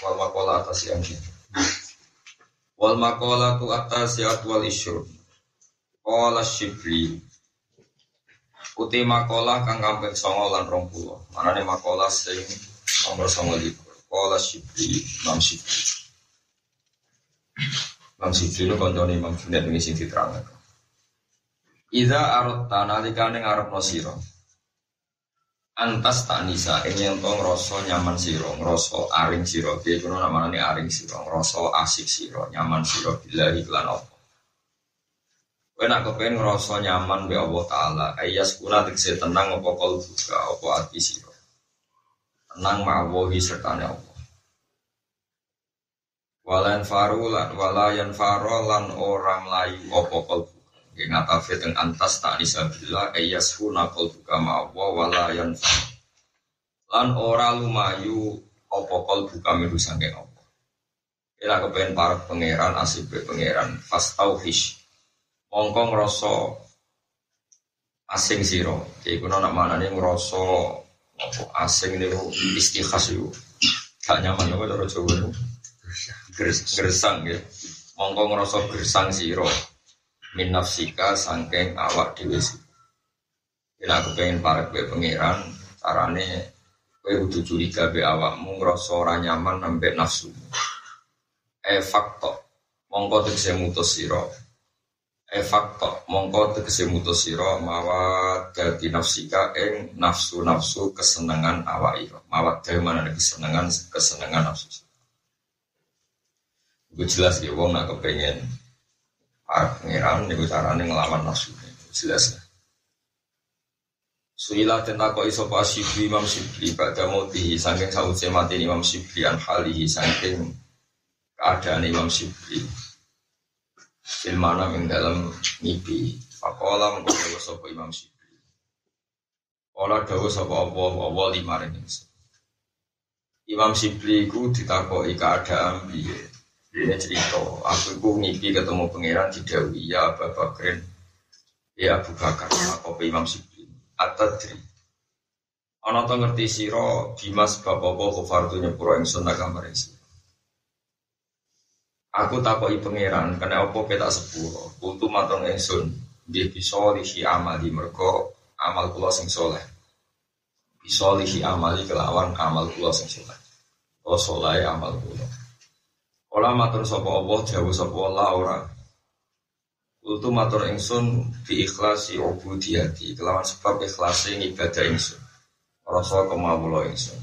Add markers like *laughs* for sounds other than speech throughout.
wal makola atas yang wal makola tu atas ya wal isyur. Kola shibli Uti makola kang kampek songo lan rong pulo Manane makola sing nomor songo likur Kola shibli Imam shibli Imam shibli itu konconi Imam Junaid ini sing diterangkan Iza arot tanah dikane ngarep no siro antas tak nisa ini yang tong ngerasa nyaman siro ngerasa aring siro dia kuno namanya aring siro ngerasa asik siro nyaman siro bila iklan apa Kowe nak kepengen ngerasa nyaman be Allah Ta'ala. Ayas kuna tegese tenang apa kol buka apa hati siro Tenang ma'awahi serta Allah. Walayan faru lan walayan faro lan orang layu apa kol yang ngatafe teng antas tak disabila ayas huna kol buka ma'awa walayan lan ora lumayu opo kol buka miru sangking opo Ila kepengen para pangeran asib pangeran fast tauhish mongko ngrasa asing siro jadi kuno nak mana nih ngrasa opo asing nih istikhas yuk gak nyaman ya kalau coba gersang ya. Mongko ngrasa gersang siro min nafsika sangking awak dhewe Bila aku pengen para kue pangeran, carane kue kudu curiga be awakmu ngrasa ora nyaman nambah nafsu. E fakto, mongko tegese mutus sira. E fakto, mongko tegese mutus sira mawa dadi nafsika ing nafsu-nafsu kesenangan awak ira. Mawat dhewe mana kesenangan kesenangan nafsu. Gue jelas ya wong nak kepengen pangeran niku carane ngelawan nafsu jelas. Suila tentang kok iso pas Syibli Imam Syibli pada mati saking sausé mati Imam Syibli an halihi saking keadaan Imam Syibli Filmana ing dalam ngipi. Fakola mengkono sapa Imam Syibli Ola dawa sapa apa apa lima ringis Imam Syibli ku ditakoki keadaan piye dia cerita, aku itu ngipi ketemu pangeran di Dewi, ya Abu Bakrin, ya Abu Bakar, aku Imam Sibli, Atadri. Ana to ngerti sira Dimas bab apa kufartu nyepuro ingsun agama isi. Aku takoki pangeran, kena apa petak sepuro, kultu matur ingsun, nggih bisa lihi amali mergo amal kula sing saleh. Bisa lihi amali kelawan amal kula sing saleh. Oh saleh amal kula. Ola matur sapa Allah jauh sapa Allah ora. Ultu matur ingsun bi ikhlasi ubudiyati kelawan sebab ikhlasi ibadah ingsun. Rasa kemawula ingsun.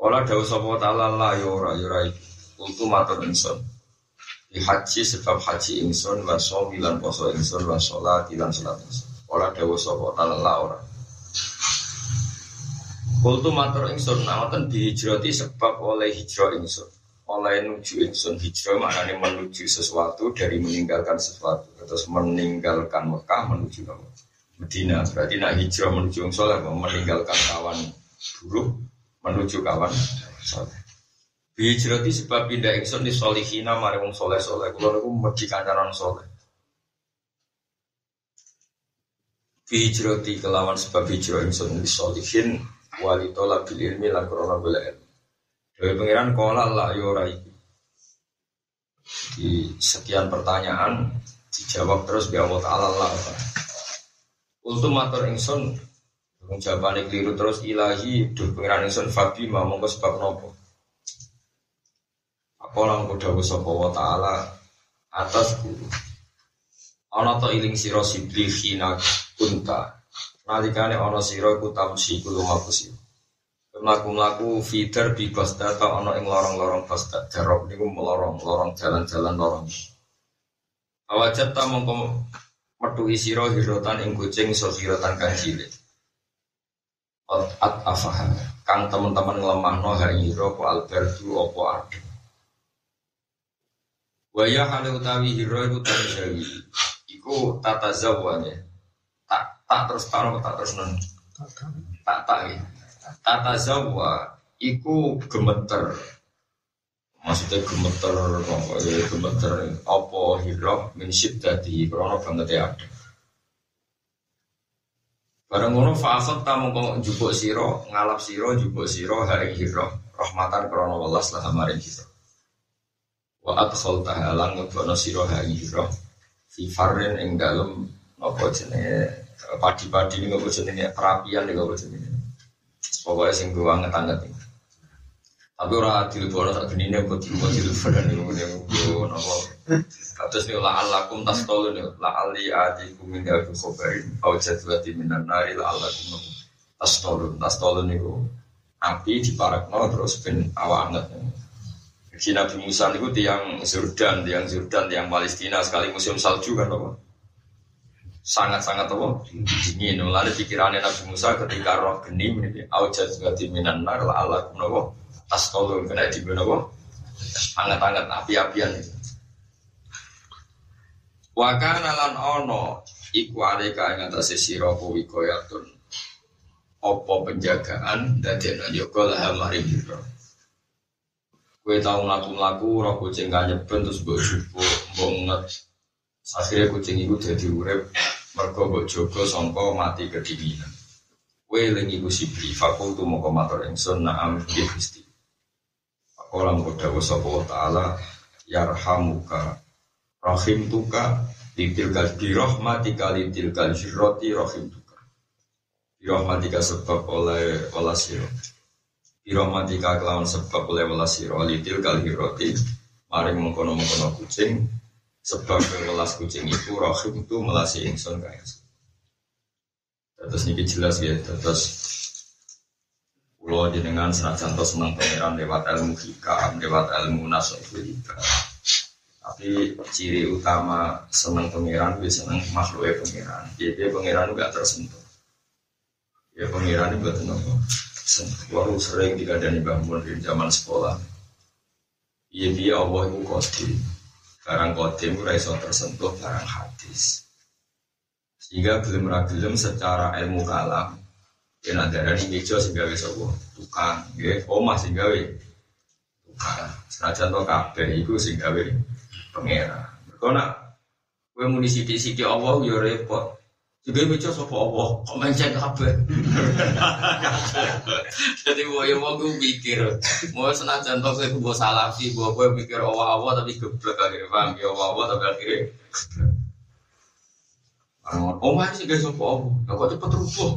Ola dawuh sapa taala la ya ora ya ora Ultu matur ingsun. Di haji sebab haji ingsun wa shomilan poso ingsun wa sholat lan sholat ingsun. Ola dawuh sapa taala la ora. Kultu matur ingsun nawatan dihijrati sebab oleh hijrah ingsun oleh nuju ingsun hijrah maknanya menuju sesuatu dari meninggalkan sesuatu. Terus meninggalkan Mekah menuju Medina. Berarti nak hijrah menuju soleh meninggalkan kawan buruk menuju kawan soleh. Hijrah itu sebab pindah ingsun di solihina mari wong soleh soleh. Kalau aku mesti kancaran soleh. Hijrati kelawan sebab hijrah ingsun di solihin walitola bil ilmi lan krona bela ilmu dari pengiran kola lah yora itu. Di sekian pertanyaan dijawab terus bi Allah Taala lah. Untuk matur ingsun jawabannya keliru terus ilahi duh pengiran ingsun fabi mau mongko sebab nopo. Apa lang kudawu sapa wa taala atas guru. Ana to iling sira sibli khina kunta. Nalikane ana sira iku tamsi kulo sira melaku-melaku feeder di Costa atau ono ing lorong-lorong Costa Jarok niku lorong-lorong jalan-jalan lorong. Awajat ta mongko metu isiro hirotan ing kucing so hirotan kang cilik. at afah kang teman-teman ngelemahno ha ira apa albertu apa ade Waya hale utawi hiro iku tanjawi iku tata zawanya. Tak tak terus taruh tak terus non tak tak ya tata zawa iku gemeter. Maksudnya gemeter ya gemeter. Apa hiro min syiddati krono banget ya ada. Barang ngono fa'akhad tamu kok jupuk siro, ngalap siro, jupuk siro, hari hiro, rahmatan krono welas lah maring hiro. Wa adkhol tahalang ngebono siro hari hiro, fi farin ing dalem apa jenenge? Padi-padi ini apa jenenge? Perapian apa jenenge. Pokoknya sing gue anget-anget ini. Tapi orang adil bono tak gini nih, kok diluput diluput dan ini gue nopo. Terus nih la alakum tas tolu nih, la ali adi kumin ya tuh kobarin, au jadwati minan nari la alakum nopo. Tas tolu, tas tolu nih gue api di parak no terus ben awak anget. Si Nabi Musa itu tiang Jordan, tiang Jordan, tiang Palestina sekali museum salju kan nopo sangat-sangat apa? Dingin. Lalu pikirannya Nabi Musa ketika roh geni ini aujat gati minan nar la Allah kunowo tas tolong kena di kunowo hangat-hangat api-apian. Itu Wakar nalan ono iku alika ing atase sira kuwi koyatun apa penjagaan dadi ana yoga lah mari biro Kue tau mlaku-mlaku roh kucing kanyeben terus mbok jupuk mbok nget. Akhirnya kucing itu jadi urep mergo mbok jaga sangka mati kedinginan. Kowe lengi ku sibri fakultu moko matur ingsun na'am bi Gusti. Pakola moko dawuh sapa wa taala yarhamuka rahim tuka litil kal bi rahmatika litil kal jirrati rahim tuka. Bi rahmatika sebab oleh welas sira. Bi rahmatika kelawan sebab oleh welas sira litil kal hirrati maring mengkono-mengkono kucing sebab melas kucing itu rahim itu melasi ingsun kaya terus ini jelas ya terus Pulau jenengan senajan tos senang pangeran lewat ilmu hikam, lewat ilmu nasofiika. Tapi ciri utama senang pangeran itu senang makhluknya pangeran. Jadi pangeran gak tersentuh. Ya pangeran itu betul nopo. Waru sering dikadani bangun di zaman sekolah. Iya dia Allah itu kosti. Barang kodim ora tersentuh barang hadis. Sehingga belum ragilum secara ilmu kalam. Ya ada dari meja sehingga wis? Tukang, nggih, omah sehingga we tukang. Senajan to kabeh sehingga we pangeran. Mergo nak kowe muni sithik-sithik Allah ya repot. Juga meja sapa Allah, kok mencet kabeh. *laughs* Jadi yang mau gue pikir, mau senajan toh saya gue salafi, gue gue mikir Allah tapi geblek akhirnya paham ya Allah tapi akhirnya Orang oh masih guys apa Allah, kok cepet rubuh.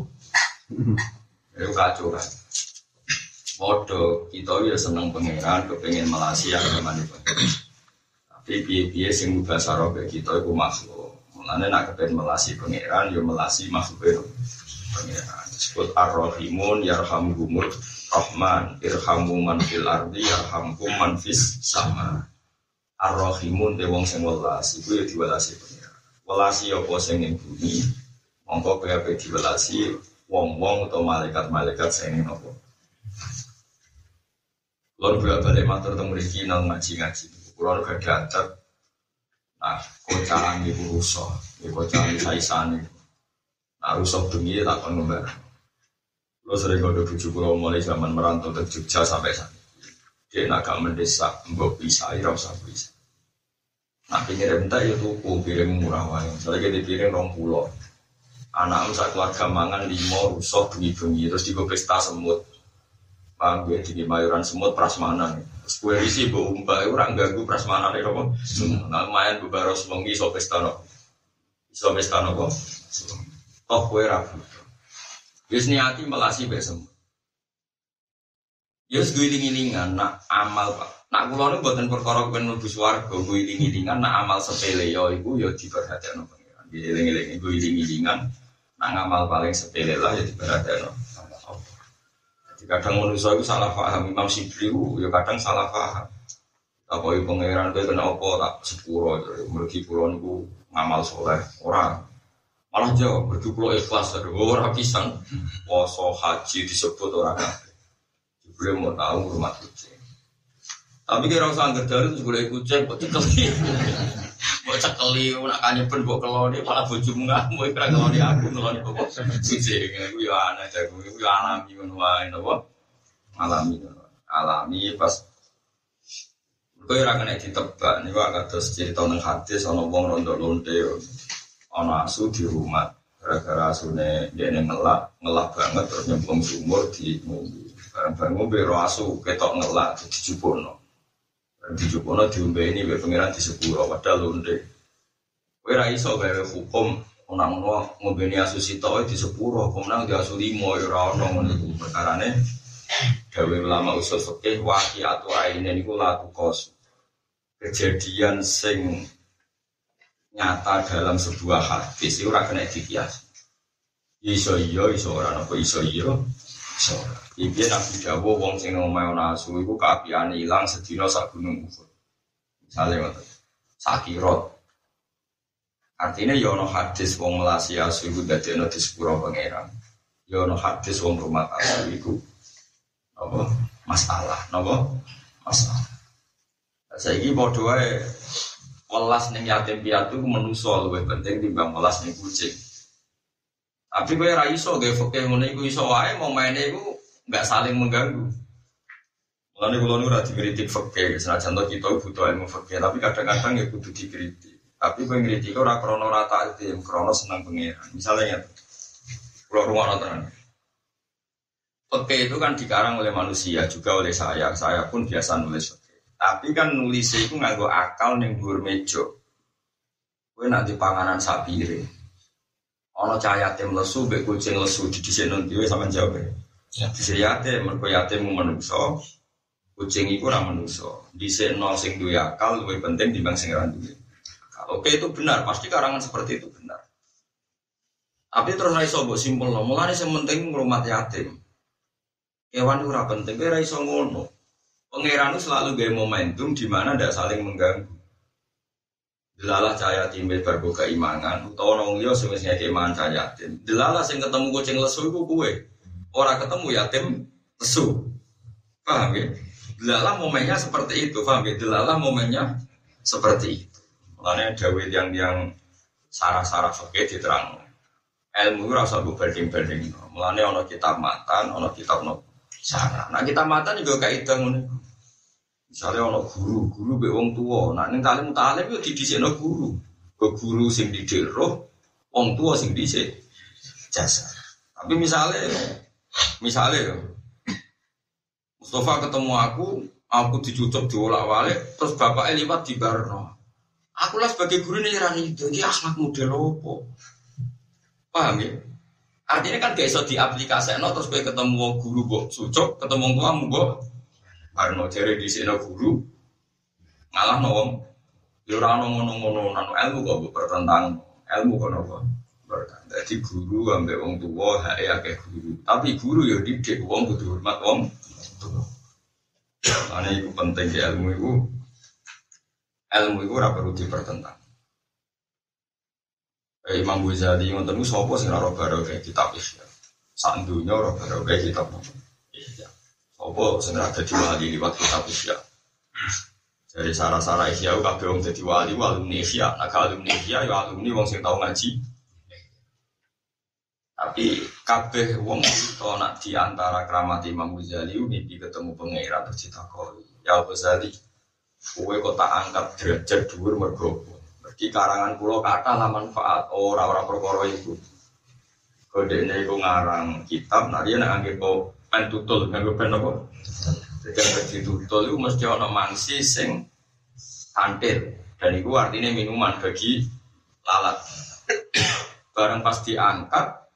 Itu kacau kan. Bodoh, kita ya seneng pangeran, kepengen melasi yang gimana Tapi biaya-biaya sing bahasa robe kita itu makhluk. Mulanya nak kepengen melasi pangeran, ya melasi makhluk pangeran. Disebut ar-rahimun yarhamuhumur rahman irhamu man fil ardi yarhamkum man fis sama. Ar-rahimun te wong sing welas iku ya diwelasi pangeran. Welasi apa sing ning bumi, mongko kowe ape diwelasi wong-wong atau malaikat-malaikat sing ning apa. Lalu bolak balik matur temu mriki nang ngaji-ngaji. Kulo gak. Nah, kocaan ibu rusuh, ibu kocaan saisan itu. Nah, rusuh bengi tak kon ngombe. Lo sering kode bujuk kulo mulai zaman merantau ke Jogja sampai saat Dia nak gak mendesak, mbok bisa, ya usah bisa. Nah, pinggir entah ya tuku, piring murah wae. Misalnya kita piring rong pulau. Anak sak keluarga mangan limo rusuh bengi-bengi terus di pesta semut. Paham gue di mayoran semut prasmanan. Gue isi bu umbah orang ganggu prasmanan itu apa? Nah, main bebaros mengi so pesta no. So pesta no kok. Toh gue ragu. Yus niati melasi besem. Yus gue iling-ilingan nak amal pak. Nak kulo nu buatan perkara gue nubu suarga. Gue iling-ilingan nak amal sepele yo ibu yo diperhatikan no pengiran. Gue iling-ilingan gue. Nak ngamal paling sepele lah ya diperhatikan no. Kadang manusia itu salah paham, Imam Sibri itu ya kadang salah paham. Apa itu pangeran itu kena apa tak sepuro, mergi pulau itu ngamal soleh orang. Malah jauh, berdukulo ikhlas, ada orang pisang, poso haji disebut orang kabeh. Jibril mau tahu rumah kucing. Tapi kira usah angker dari itu kucing, kok cekeli. Mau cekeli, nak kanyepen buat keloni, malah bojo mau kira keloni aku, keloni kok kucing. Aku ya aneh, aku ya alami, wae, apa? Alami, alami pas Kau yang kena ditebak, gak terus cerita neng hadis, ono wong rondo lonte, ono asu di rumah gara-gara asune dia ngelak ngelak banget terus nyemplung sumur di mobil bareng-bareng mobil roh asu ketok ngelak di jupono di jupono diumbe ini be pengiran di sepuro padahal lonte kowe ra iso gawe hukum onang no ngobeni asu sito di sepuro kemenang di asu limo ya ora ono ngono iku perkarane gawe ulama usul fikih waki atau aine niku laku kos kejadian sing nyata dalam sebuah hadis itu ora kena dikias. Iso iya, iso ora apa iso iya. Iso ora. Iki Nabi Dawo wong sing omahe ana asu iku kaapiane ilang sedina sak gunung Uhud. Misale ngoten. Sakirot. Artinya ya hadis wong melasi asu iku dadi ana di sepuro pangeran. Ya hadis wong rumah asu iku apa masalah, napa? Masalah. Saiki padha wae welas ning yatim piatu menuso lebih penting timbang welas ning kucing. Tapi gue ra iso gue fakir ngono iku iso wae mau main iku nggak saling mengganggu. Mulane kula nu ora dikritik fakir, senajan to kita butuh ilmu fakir, tapi kadang-kadang ya kudu dikritik. Tapi gue ngritik ora krana rata itu, krana senang pangeran. Misalnya ya, kula rumah tenan. Oke itu kan dikarang oleh manusia juga oleh saya. Saya pun biasa nulis tapi kan nulis itu nganggo akal neng dhuwur meja. Kowe nanti panganan sapire. Ana cahaya yatim lesu mbek kucing lesu di dhisik nang dhewe sampean. Dhisik yatim mergo yatim menungso. Kucing iku ora menungso. Dhisik nol sing duwe akal luwih penting dibanding sing ora duwe. Oke itu benar, pasti karangan seperti itu benar. Tapi terus raiso mbok simpel loh, mulane sing penting ngrumat yatim. Kewan ora penting, kowe ra iso ngono. Pangeran itu selalu gaya momentum di mana tidak saling mengganggu. Delalah cahaya timbel berbuka imangan, utawa liya semisnya keimangan cahaya yatim. Delalah sing ketemu kucing lesu itu kue. Orang ketemu yatim lesu. Paham ya? Delalah momennya seperti itu, paham ya? Delalah momennya seperti itu. Makanya Dawid yang yang sarah-sarah oke diterang. Ilmu rasa bu banding-banding. Mulanya ono kitab matan, ono kitab no sarah. Nah kita matan juga kayak itu Misalnya ono guru, guru be wong tua. Nah ning talim talim yo didisikno guru. Ke guru sing didik roh, wong tua sing dhisik jasa. Tapi misalnya, misalnya Mustafa ketemu aku, aku dicucuk diolak walik, terus bapaknya lewat di Barno. Aku lah sebagai guru ini rani itu, ini akhlak model apa? Paham ya? Artinya kan gak iso diaplikasi, no, terus gue ketemu guru gue sucuk, ketemu tua gue Karena jari di sini guru ngalah wong. Ya ora ono ngono-ngono nang ilmu kok bertentang ilmu kok Jadi guru ambek wong tua hak akeh guru. Tapi guru ya didik wong kudu hormat wong. Karena itu penting di ilmu itu. Ilmu itu ora perlu dipertentang. Eh, Imam Ghazali ngoten niku sapa sing ora kayak kitab Ihya. Sak dunya ora kayak kitab Ihya. Apa sing ada di wali liwat kitab Ihya. Dari sarah-sarah Ihya kabeh wong dadi wali alumni Ihya. Nah alumni Ihya ya alumni wong sing tau ngaji. Tapi kabeh wong itu nak di antara keramat Imam Ghazali mimpi ketemu pangeran terus ditakoni. Ya Ghazali, kowe kok tak angkat derajat dhuwur mergo Mergi karangan kula kata lah manfaat ora-ora perkara iku. Kodene iku ngarang kitab, nah dia nak anggap pen tutul nganggo pen apa? Jadi ditutul itu mesti ada mangsi sing kantil dan itu artinya minuman bagi lalat. Barang pas diangkat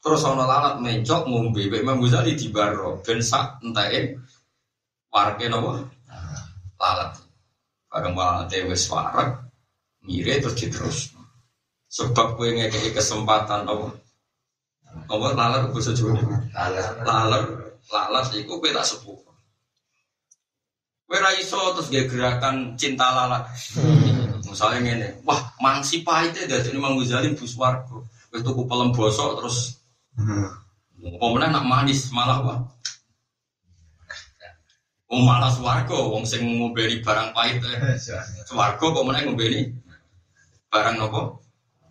terus ono lalat mencok ngombe Mbak Imam Ghazali di baro ben sak entae warke napa lalat. Barang walate wis warak mire terus diterus. Sebab kowe ngekeki kesempatan apa? Apa lalat Jawa niku? Lalat. Lalat, lalat iku kowe tak sepuh. Kowe ra iso terus ge gerakan cinta lalat. Misalnya ngene, wah mangsi pahitnya dari Imam Ghazali bus warga. Wis tuku pelem bosok terus Meneh nak manis malah apa? Oh malah swarga wong sing ngombeni barang pahit. *laughs* Swarga kok meneh ngombeni barang nopo?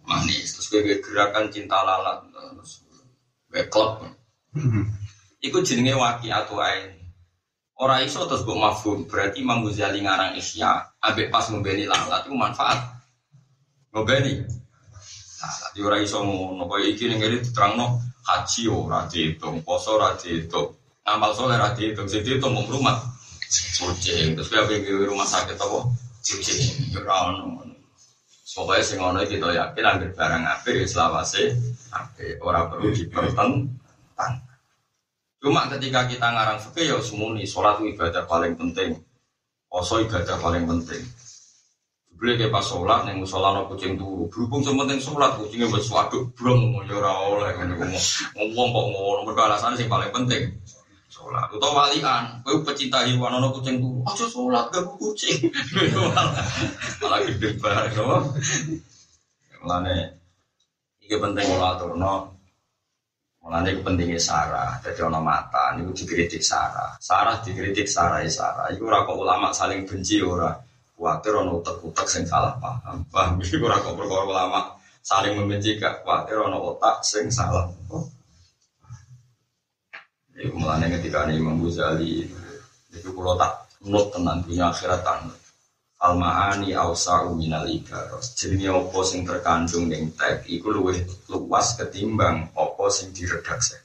Manis. Terus gue gerakan cinta lalat terus gue klub. *laughs* Iku jenenge waki atau ain. Ora iso terus mbok mafhum, berarti Imam Ghazali ngarang Ihya, ambek pas ngombeni lalat itu manfaat. Ngombeni. Nah, ora iso ngono, kaya iki ning ngene diterangno haji ora dihitung, poso ora dihitung, amal soleh ora dihitung, sing dihitung mau rumah. Kucing, terus kowe pengen rumah sakit apa? Kucing, ya ora ono. Pokoknya sing ngono iki yakin anggere barang apik ya selawase apik, ora perlu dipertentang. Cuma ketika kita ngarang fikih ya semuni, itu ibadah paling penting, poso ibadah paling penting. Beli kayak pas sholat, yang musola no kucing turu. Berhubung sementing sholat, kucingnya buat suatu brong, ya ora oleh kan ngomong kok ngomong. Mereka alasan sing paling penting sholat. Atau walian, kau pecinta hewan no kucing turu. Aja sholat gak kucing. *laughs* Malah gede banget, no. Mulane, ini penting kalau atur no. Mulane pentingnya Sarah. Jadi ono mata, ini dikritik Sarah. Sarah dikritik Sarah ya Sarah. Iku kok ulama saling benci ora. Kuatir ono utek-utek sing salah paham. Paham? Iku ora kok perkara ulama saling membenci gak? Kuatir ono otak sing salah. Iku mulane ketika Imam Ghazali. Itu kalau tak menurut tenan dunia akhirat tan Al-ma'ani awsa'u minal ibaros. Jadi apa sing terkandung ning tek Iku luwih luas ketimbang apa sing diredaksi.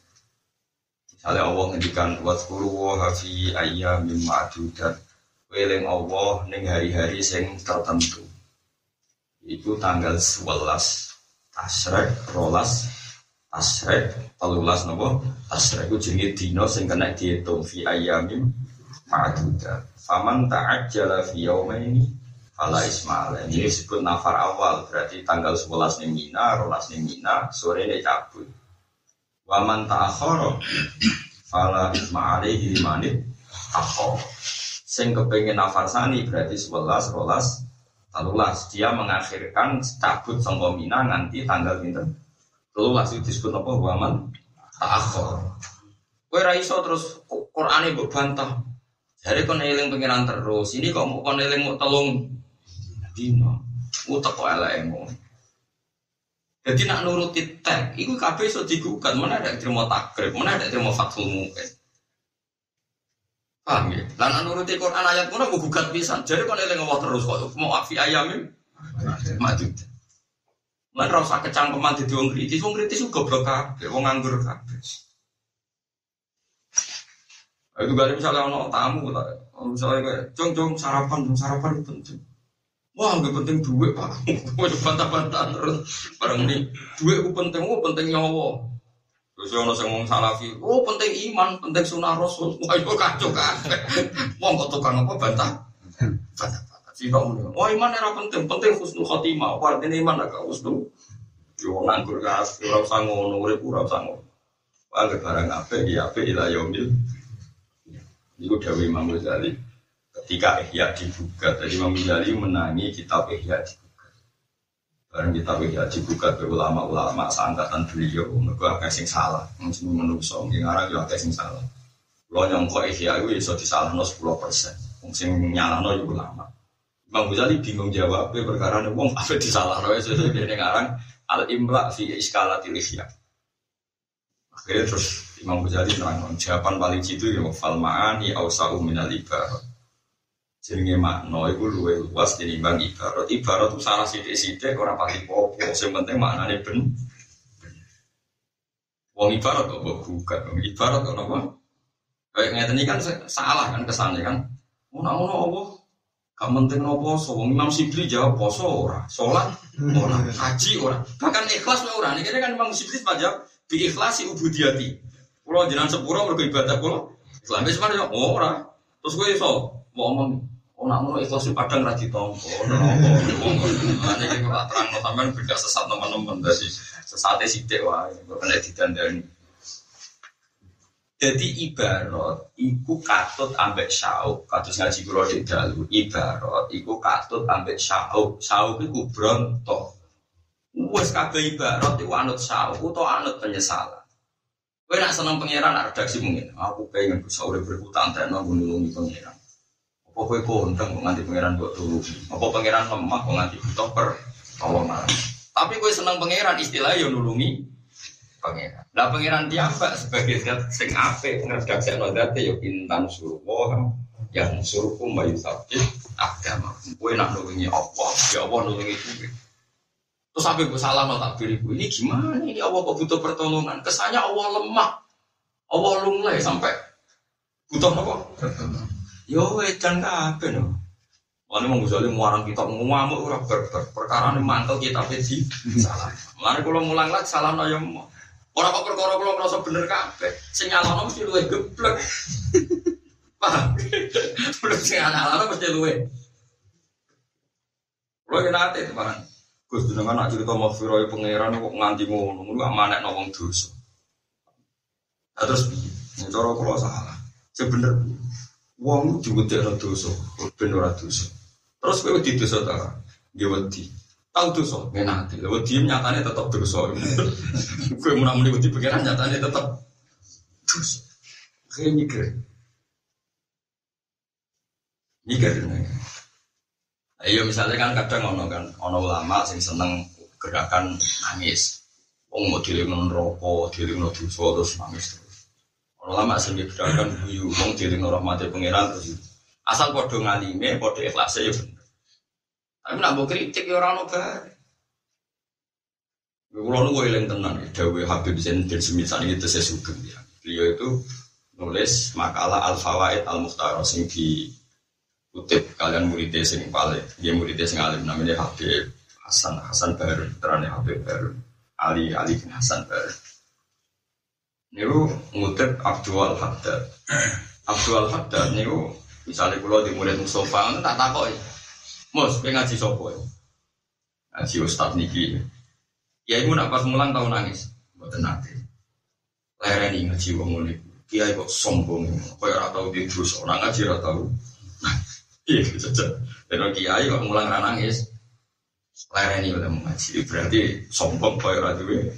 Misalnya Allah ngendikan Wadkuru wa hafi ayyamin ma'dudat Weling Allah ning hari-hari sing tertentu Itu tanggal 11 Tasrek, rolas Tasrek, telulas nopo Tasrek itu jenenge dino sing kena dihitung Fi ayyamin ma'dudat Faman ta'ajjala fi yaumaini fala isma'ala. Ini disebut nafar awal, berarti tanggal 11 ning Mina, 12 ning Mina, sore ini cabut. Waman ta'akhara fala isma'ala hilimani takhor. Sing kepengen nafar sani berarti 11, 12, 13. Dia mengakhirkan cabut sangka Mina nganti tanggal pinten. 13 itu disebut apa? Waman ta'akhara. Kowe ra iso terus Qur'ane mbok bantah. Jadi kon eling pengiran terus, ini kok mau kon eling mau telung dino, utek kok ngono. Jadi nak nuruti tek, itu kabeh iso digugat, mana ada terima takrib, mana ada terima fathul mungkin. Paham ya? Lah nak nuruti Quran ayat ngono mau gugat pisan. Jadi kon eling Allah terus kok mau afi ayamin maju. Lan ora usah kecangkeman dadi wong kritis, wong kritis ku goblok kabeh, wong nganggur kabeh. Itu gak misalnya ono tamu, misalnya kayak jong sarapan, jong sarapan itu penting. Wah, nggak penting duit pak. *laughs* Mau bantah-bantah terus bareng ini duit penting, oh penting nyawa. Terus ono sing ngomong salafi, oh penting iman, penting sunnah rasul. *laughs* Wah, itu kacau kan. *laughs* Wong kok tukang apa bantah? *laughs* Bantah-bantah. Si kamu oh iman era penting, penting husnul khotimah. Apa artinya iman agak husnul? Yo nganggur kas, ora usah ngono, urip ora usah ngono. Anggap barang apa, ya apa ila yaumil itu Dewi Imam Ghazali ketika Ihya dibuka. Jadi Imam Ghazali menangi kitab Ihya dibuka. Barang kitab Ihya dibuka ke ulama-ulama seangkatan beliau, mereka agak sing salah. Mungkin menungso, mungkin orang juga agak sing salah. Kalau nyongkok Ihya itu bisa disalahno 10 persen. Mungkin nyalahno juga ulama. Imam Ghazali bingung jawab, perkara ini wong apa disalahno ya sesuai dengan ngarang al imla fi iskalatil Ihya. Akhirnya terus Imam Ghazali terang jawaban paling jitu ya fal ma'ani ausa'u minal ibarat. Jenenge makna iku luwih luas tinimbang ibarat. Ibarat itu salah sithik-sithik ora pati popo, sing penting maknane ben. Wong ibarat kok mbok gugat, wong ibarat kok napa? Kayak ngeten kan salah kan kesannya kan. Ngono-ngono apa? Gak penting nopo poso, wong Imam Sibli jawab poso ora, sholat ora, haji ora, bahkan ikhlas ora. Ini kan Imam Sibli jawab bi ikhlasi ubudiyati. Pulau jenengan sepuro mergo ibadah pulau. Islam wis mana oh ora. Terus gue iso ngomong Nak ngono ikhlas padang ra ditompo. Ane iki kok terang no sampean beda sesat teman-teman dadi sesate sithik wae kok kena didandani. Jadi ibarat iku katut ambek syauk, kados ngaji kula di dalu. Ibarat iku katut ambek syauk, syauk iku bronto. Wes kabeh ibarat iku anut syauk utawa anut penyesalan. Kowe nak seneng pangeran redaksi mungkin. Aku pengen bisa urip berhutang dan mau nulungi pangeran. Apa kowe konteng kok nganti pangeran buat tulungi? Apa pangeran lemah kok nganti butuh pertolongan? Tapi kowe seneng pangeran istilah yo nulungi pangeran. Lah pangeran tiapa sebagai zat sing apik ngredaksekno zate yo intan suruh yang suruhku bayu sabit agama. Kowe nak nulungi apa? Ya Allah nulungi kowe. Terus sampai gue salah mau takbir ibu ini gimana ini Allah kok butuh pertolongan? Kesannya Allah lemah, Allah lunglai sampai butuh apa? Yo wedan apa no? Mana mau misalnya muarang kita ngamuk ora berber perkara ini mantel kita pedi salah. Mana kalau mulang lagi salah no yang mau. Orang kok perkara kalau merasa bener kafe, sinyal mesti luwe geblek. *laughs* Paham? Belum sinyal mesti luwe. Kalau kita nanti itu barang. Gus jenengan nak cerita maghfirah pangeran kok nganti ngono, ngono gak manek wong dosa. Terus piye? Kula salah. Sebener wong diwedekno dosa, ben ora dosa. Terus kowe wedi dosa ta? Nggih wedi. Tahu dosa, menate. Lha wedi nyatane tetep dosa. *laughs* Kowe mun muni wedi pangeran nyatane tetep dosa. Kayak mikir. Mikir. Iya misalnya kan kadang ono kan ono ulama sing seneng gerakan nangis. Wong mau dilingno neraka, dilingno dosa terus nangis terus. Ulama sing gerakan guyu, wong dilingno rahmate pangeran terus. Asal padha ngalime, padha ikhlase ya. Tapi nak mbok kritik ya ora ono bare. Kulo nu eling tenan ya, Habib Zain bin Semisal itu saya sugeng ya. Beliau itu nulis makalah Al-Fawaid Al-Mukhtar sing di kutip kalian muridnya sing paling dia muridnya sing alim namanya Habib Hasan Hasan Baru terane Habib Baru Ali Ali bin Hasan Baru niku ngutip Abdul Haddad. *clears throat* Abdul Haddad niku misalnya kalau di murid Mustafa tak takoi Mus, pengen ngaji sopo ya? Ngaji Ustad Niki Ya. Ibu nak pas mulang tahu nangis Buat nanti Lereni ngaji wong unik Kiai kok sombong Kaya ora tau di terus Orang ngaji ora tau. *laughs* Iya, gitu Dan kiai kok mulang ra nangis. Lereni udah mengaji, berarti sombong koyo ora duwe.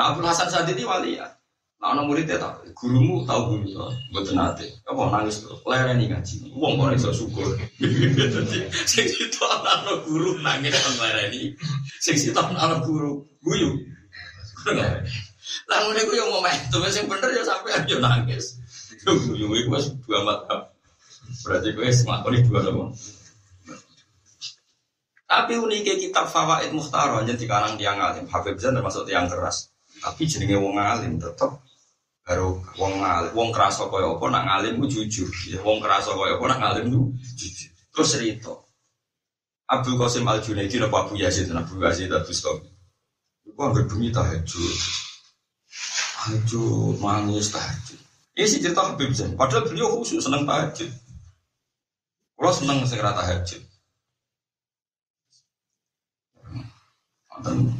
Nah, Abdul Hasan Sadidi wali ya. Nah, anak muridnya tak, gurumu tahu guru ya, buat nate. Apa nangis tuh, lereni ngaji. Wong kok iso syukur. *laughs* Jadi, sing itu anak guru nangis kan lereni. Sing itu anak guru guyu. Lah ngene ku yo momentum sing bener ya sampai ayo nangis. Yo guyu iku wis dua mata. Berarti gue semakoni dua nama. Tapi uniknya kitab Fawaid Muhtaro aja di karang tiang alim. Habib Zain termasuk tiang keras. Tapi jenenge wong alim tetep baru wong alim. Wong kerasa kaya apa nak ngalim ku jujur. Ya, wong kerasa kaya apa nak ngalim ku jujur. Terus cerita. Abdul Qasim Al Junaidi napa Abu Yazid Abu Yazid Abu Stop. Iku anggere bengi tahajud. Tahajud nangis tahajud. Ini sih cerita Habib Zain. Padahal beliau khusus seneng tahajud. Kalau seneng segera tahajud. Dan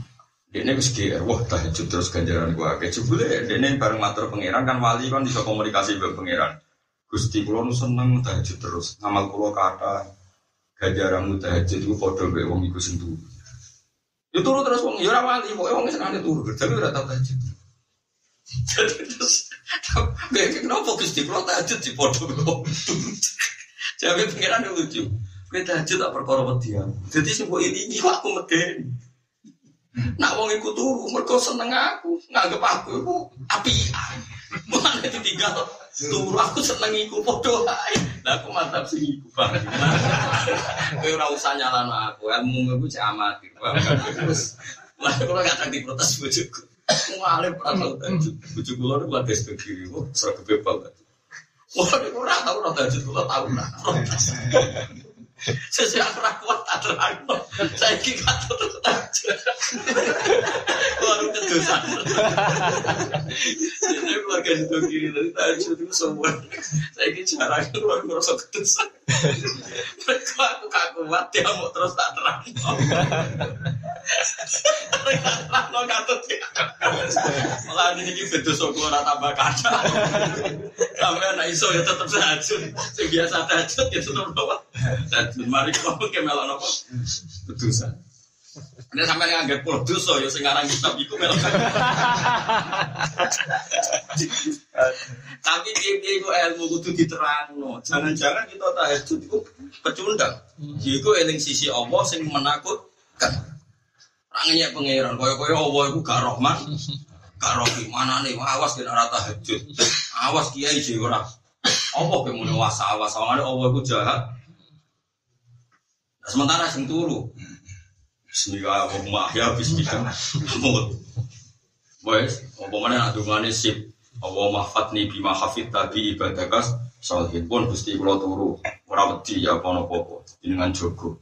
dia ini GR, wah tahajud terus ganjaran gua. Kayak coba dia ini bareng matur pangeran kan wali kan bisa komunikasi dengan pangeran. Gusti kulo nu seneng tahajud terus. Ngamal kulo kata ganjaran tahajud itu foto be wong iku sentuh. Ya turu terus wong ya ora wali, pokoke wong seneng turu, tapi ora tau tahajud. Jadi terus, kenapa Gusti kulo tahajud di be wong Jadi pangeran lucu. Kowe tahajud tak perkara wedi. Jadi sing mbok ini aku medeni. Nak wong iku turu mergo seneng aku, nganggep aku iku apian. Mulane ditinggal turu aku seneng iku padha ae. Lah aku mantap sing iku, Bang. Kowe ora usah nyalano aku, ilmu iku cek amati. Terus Lah kalau gak tak diprotes bojoku. Mualif ora tau tahajud. Bojo kula niku lagi wah sregep banget. Wah, ora tau ora tahajud kula tau ora. Sesuai aku ora kuat tak terang. Saiki katut tahajud. Baru kedosan. Jadi keluarga itu kiri dari tahajud itu semua. Saiki jarang keluar ngerasa kedosan. Mereka aku kaku kuat dia mau terus tak terang. Lo katut ya. Malah ini ini betul soko ora tambah kata. Sampai anak iso ya tetep tahajud. Sing biasa tahajud ya tetep apa? Tahajud. Mari kamu ke melok apa? Bedusan. Ini sampai nganggep puluh dosa ya sing aran kitab iku melok. *laughs* Tapi piye-piye iku ilmu kudu diterangno. Jangan-jangan kita tahajud iku pecundang. Iku eling sisi Allah sing menakutkan. Rangnya pangeran, koyo-koyo Allah iku gak rahman, gak rahim. Mana nih, awas kena rata tahajud. Awas kiai jadi. Allah ke mulai wasa awas, soalnya Allah iku jahat. Nah, sementara sing turu. Bismillahirrahmanirrahim. Ya bismillah. Boys, apa mana nak dungane sip. Allah mahfatni bima hafid tadi ibadakas salihin pun gusti kula turu. Ora wedi ya apa-apa. Dengan jogo.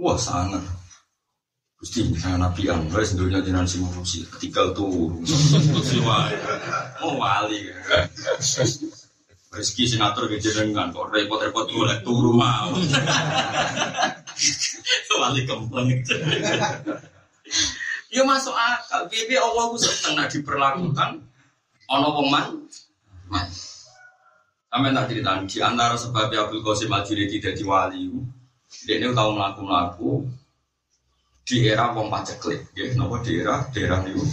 Wah sangat. Gusti, saya nabi an, guys, dunia jenengan sing ngurusi, ketika tuh, Gusti wae. Oh wali. Rezeki sing ngatur ke jenengan kok repot-repot golek turu mau. *laughs* wali kempleng. Ya masuk akal. Piye Allah ku seneng nek diperlakukan ana wong man. Man. Sampai tak cerita di antara sebab Abdul Qasim Al-Jilidi jadi wali. Dia ini tahu melaku-melaku di era wong paceklik ya nopo di era daerah niku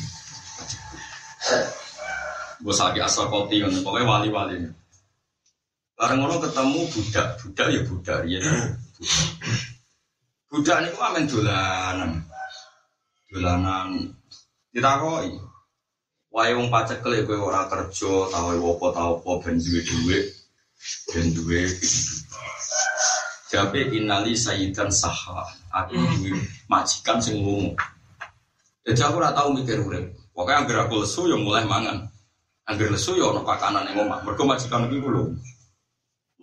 gue lagi asal kopi pokoknya wali-wali bareng ngono ketemu budak budak ya budak ya budak niku amen dolanan dolanan ditakoi wae wong paceklik kowe ora kerja tau apa tau apa ben duwe duwe ben duwe Jabe inali sayyidan saha. Aku duwe majikan sing lunga. Jadi aku ora tau mikir urip. Pokoke anggere aku lesu ya mulai mangan. Anggere lesu ya ana pakanan ning omah. Mergo majikan iki ku lho.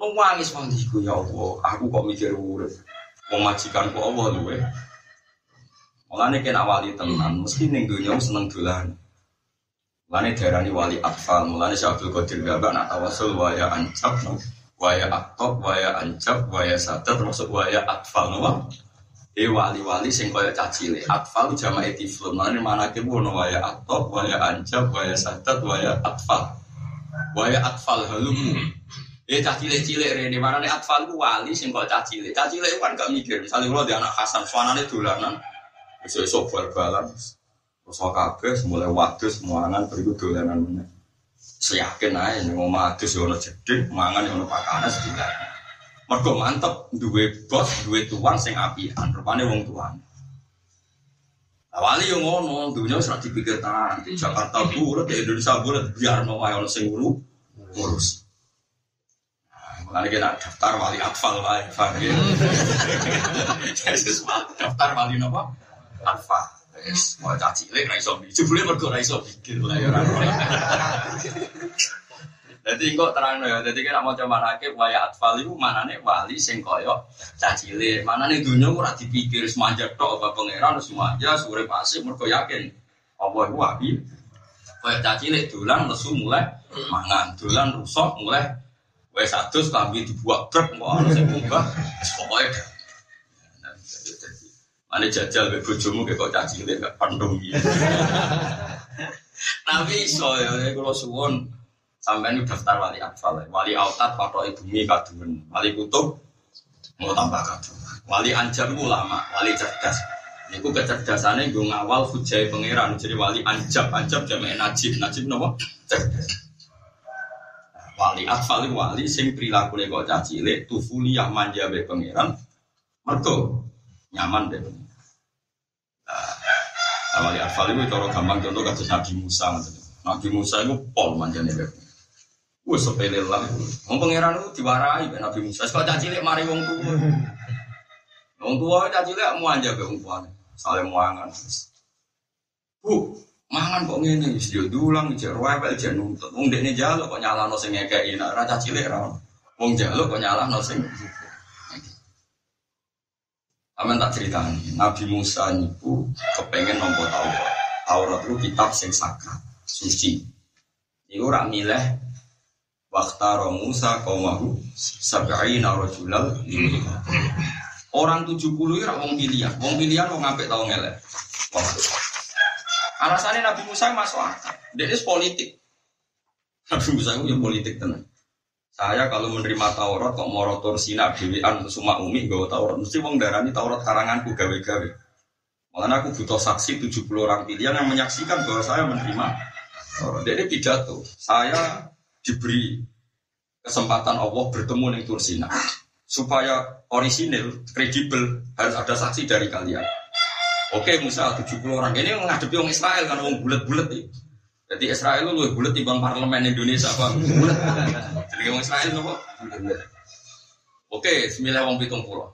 Nangis mandiku ya Allah, aku kok mikir urip. Wong majikanku Allah luwe. Mulane kena wali tenan, mesti ning seneng dolan. Mulane diarani wali atfal, mulane Syekh Abdul Qadir Gabak nak tawasul wa ya ancap waya aktok, waya ancap, waya sadar, termasuk waya atfal, nopo. Eh wali-wali sing kaya cacile, atfal jama etiflum. Mana ini mana kibu no waya aktok, waya ancap, waya sadar, waya atfal, waya atfal halumu. Eh cacile cile rene. Mana nih atfal ku wali sing kaya cacile. Cacile kan gak mikir. Misalnya kalau di anak Hasan, suanane dolanan, besok esok bal-balan, terus kabeh, mulai waktu semuangan beriku dolanan mana seyakin aja nih mau adus ya ono jeding mangan ya ono pakanan sedikit mergo mantep duwe bos duwe tuan sing apian. Rupane wong tuan awali yang ngono dunia sudah dipikir tangan di Jakarta bulat di Indonesia bulat biar mau ayo sing ngurus Makanya kita daftar wali atfal lah, paham ya? *laughs* daftar wali nopo? Atfal. Wes, mau caci lek ra iso bikin, boleh mergo ra iso lah ya ora. Jadi *laughs* kok terang ya, jadi kita mau coba nakib waya atfal itu mana nih wali sing koyo cacile, mana nih dunia ora dipikir semanja tok apa pangeran semanja sore pasif mergo yakin Allah itu wabi. Koyo cacile dolan lesu mulai mangan, dolan rusak mulai wes adus kambing dibuat truk mau ana sing munggah, pokoknya Mana jajal be bojomu kok caci cilik gak pandung gitu. *laughs* Tapi iso ya kalau suwon sampean daftar wali atfal, wali autat patok ibumi kadungen, wali kutub mau tambah kadung. Wali anjam ulama, wali cerdas. Iku kecerdasannya gue ngawal hujai pangeran. Jadi wali anjab, anjab jamak najib, najib nopo cerdas. Wali atfal wali sing perilaku kok caci cilik, tufuliah manja be pangeran. Mergo nyaman deh. Nah, wali asal itu cara gampang contoh kasus Nabi Musa. Nabi Musa itu pol manjane beb. Wes sepele lah. Wong pangeran itu diwarai Nabi Musa. Sekali caci cilik mari wong tua. Wong tua caci cilik mau aja be wong. Saling muangan. Bu, mangan kok ngene wis yo dulang jek rewel jek nuntut. Wong dekne jaluk kok nyalano sing ngekeki nek ra caci cilik ra. Wong jaluk kok nyalano sing Aman tak cerita nih, Nabi Musa itu kepengen nombor Taurat. Taurat itu kitab sing sakral, suci. Iku rak milih Waktaro Musa kaumahu sab'ina rajulal Orang 70 itu wong pilihan, wong pilihan wong ngapik tau ngelek. Alasannya Nabi Musa masuk akal. Dia ini politik. Nabi Musa itu ya politik tenang. Saya kalau menerima Taurat kok mau rotor sina dewean semua umi gak Taurat mesti wong darani Taurat karanganku gawe-gawe. Malah aku butuh saksi 70 orang pilihan yang menyaksikan bahwa saya menerima Taurat. Jadi pidato, saya diberi kesempatan Allah bertemu dengan Tursina supaya orisinil, kredibel harus ada saksi dari kalian. Oke, Musa 70 orang ini menghadapi orang Israel kan orang bulat-bulat nih. Jadi Israel lu lebih bulat bang parlemen Indonesia apa? Bulat. Jadi orang Israel nopo? Oke, sembilan orang pitung pulau.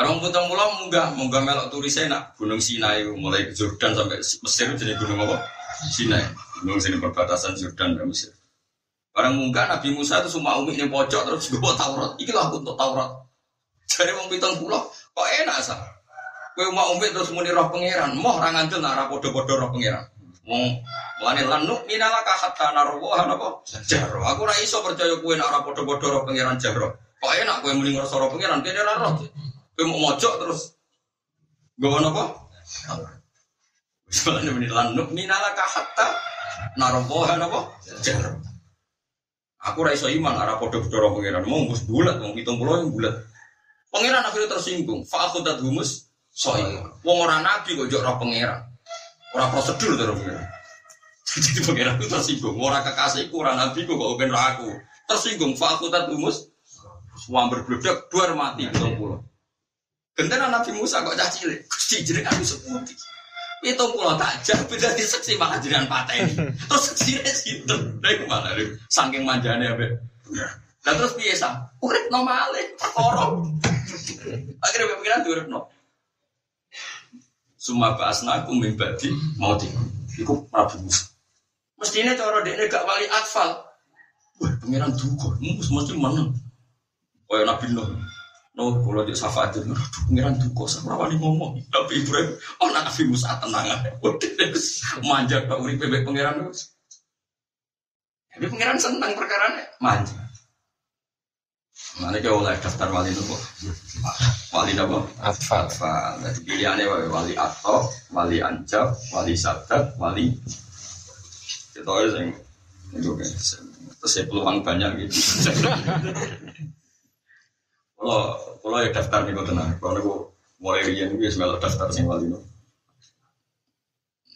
Orang pitung pulau munggah, munggah melok turis enak. Gunung Sinai mulai Jordan sampai Mesir jadi gunung apa? Sinai. Gunung sini perbatasan Jordan dan Mesir. Barang munggah Nabi Musa itu semua umi ini pojok terus gue Taurat. Iki lah untuk Taurat. Jadi wong pitung pulau kok enak sah. Kue mau umi terus muni roh pangeran. Moh orang ngantil nara podo-podo roh pangeran. Wong mulane lanu minalaka hatta narwa napa jahro. Aku ora iso percaya kowe nek ora padha-padha roh pangeran jahro. Kok enak kowe muni ngrasa roh pangeran kene ora roh. Kowe mau mojok terus nggawa napa? Wis mulane muni lanu minalaka hatta narwa napa jahro. Aku ora iso iman ora padha-padha roh pangeran. Mau mus bulat wong 70 yang bulat. Pangeran akhirnya tersinggung. Fa'akhudat humus soi. Wong ora nabi kok jok roh pangeran. Ora prosedur terus pangeran. *laughs* Jadi pangeran itu tersinggung. Ora kekasihku, ora nabi kok kok ben aku. Tersinggung. Fa'akhudat humus. Wong berbledak dua mati 70. Gentena Nabi Musa kok cah cilik. Gusti jeneng aku seputi. itu pulau tajam beda di seksi malah jenengan pateni terus seksi situ dari mana dari saking manjane apa dan terus biasa urip normale perkara *laughs* akhirnya pikiran urip no semua bahasna aku mimbadi mau di iku Prabu Musa. Mestinya cara dia gak wali atfal. Wah pengiran duga mus mesti menang Kaya Nabi Nuh. No, kalau di syafaat itu, aduh, pengiran duko, saya rawani ngomong. Tapi Ibrahim, oh, Nabi Musa tenang aja. Manja, Pak Uri, bebek pengiran. Tapi pengiran senang perkara manja. Mana kau oleh daftar wali itu Wali apa? Atfal. Atfal. Jadi pilihannya wali atau, wali anjab, wali sadat, wali. Kita aja yang itu kan. Terus ya peluang banyak gitu. *laughs* Kalau kalau ya daftar nih tenang. Kalau aku mulai rian gue semelok daftar sing wali no.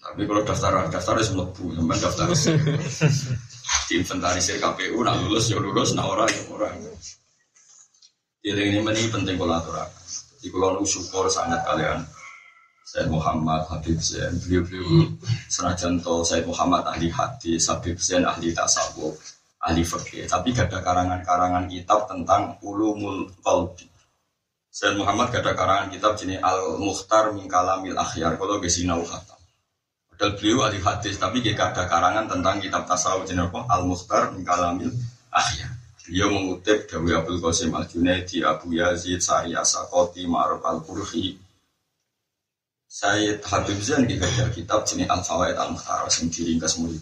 Tapi kalau daftar daftar itu melebu, sampai daftar *laughs* di inventarisir KPU, nak lulus ya lulus, nak orang ya orang. Jadi ini ini penting kolaborasi. Jadi kalau syukur sangat kalian. Said Muhammad Habib Zain beliau-beliau. Senajan to Said Muhammad ahli hadis Habib Zain ahli tasawuf ahli fikih tapi gak ada karangan-karangan kitab tentang ulumul qalbi. Said Muhammad gak ada karangan kitab jenis Al Mukhtar min Kalamil Akhyar. Kalau gak sinau padahal beliau ahli hadis tapi gak ada karangan tentang kitab tasawuf jenis apa? Al Mukhtar min Kalamil Akhyar Beliau mengutip Dawi Abdul Qasim Al Junaidi, Abu Yazid, Sari Asakoti, Ma'ruf Al Qurhi. Sayyid Habib Zain digajar kitab jenis Al Fawaid Al Mukhtar yang diringkas murid.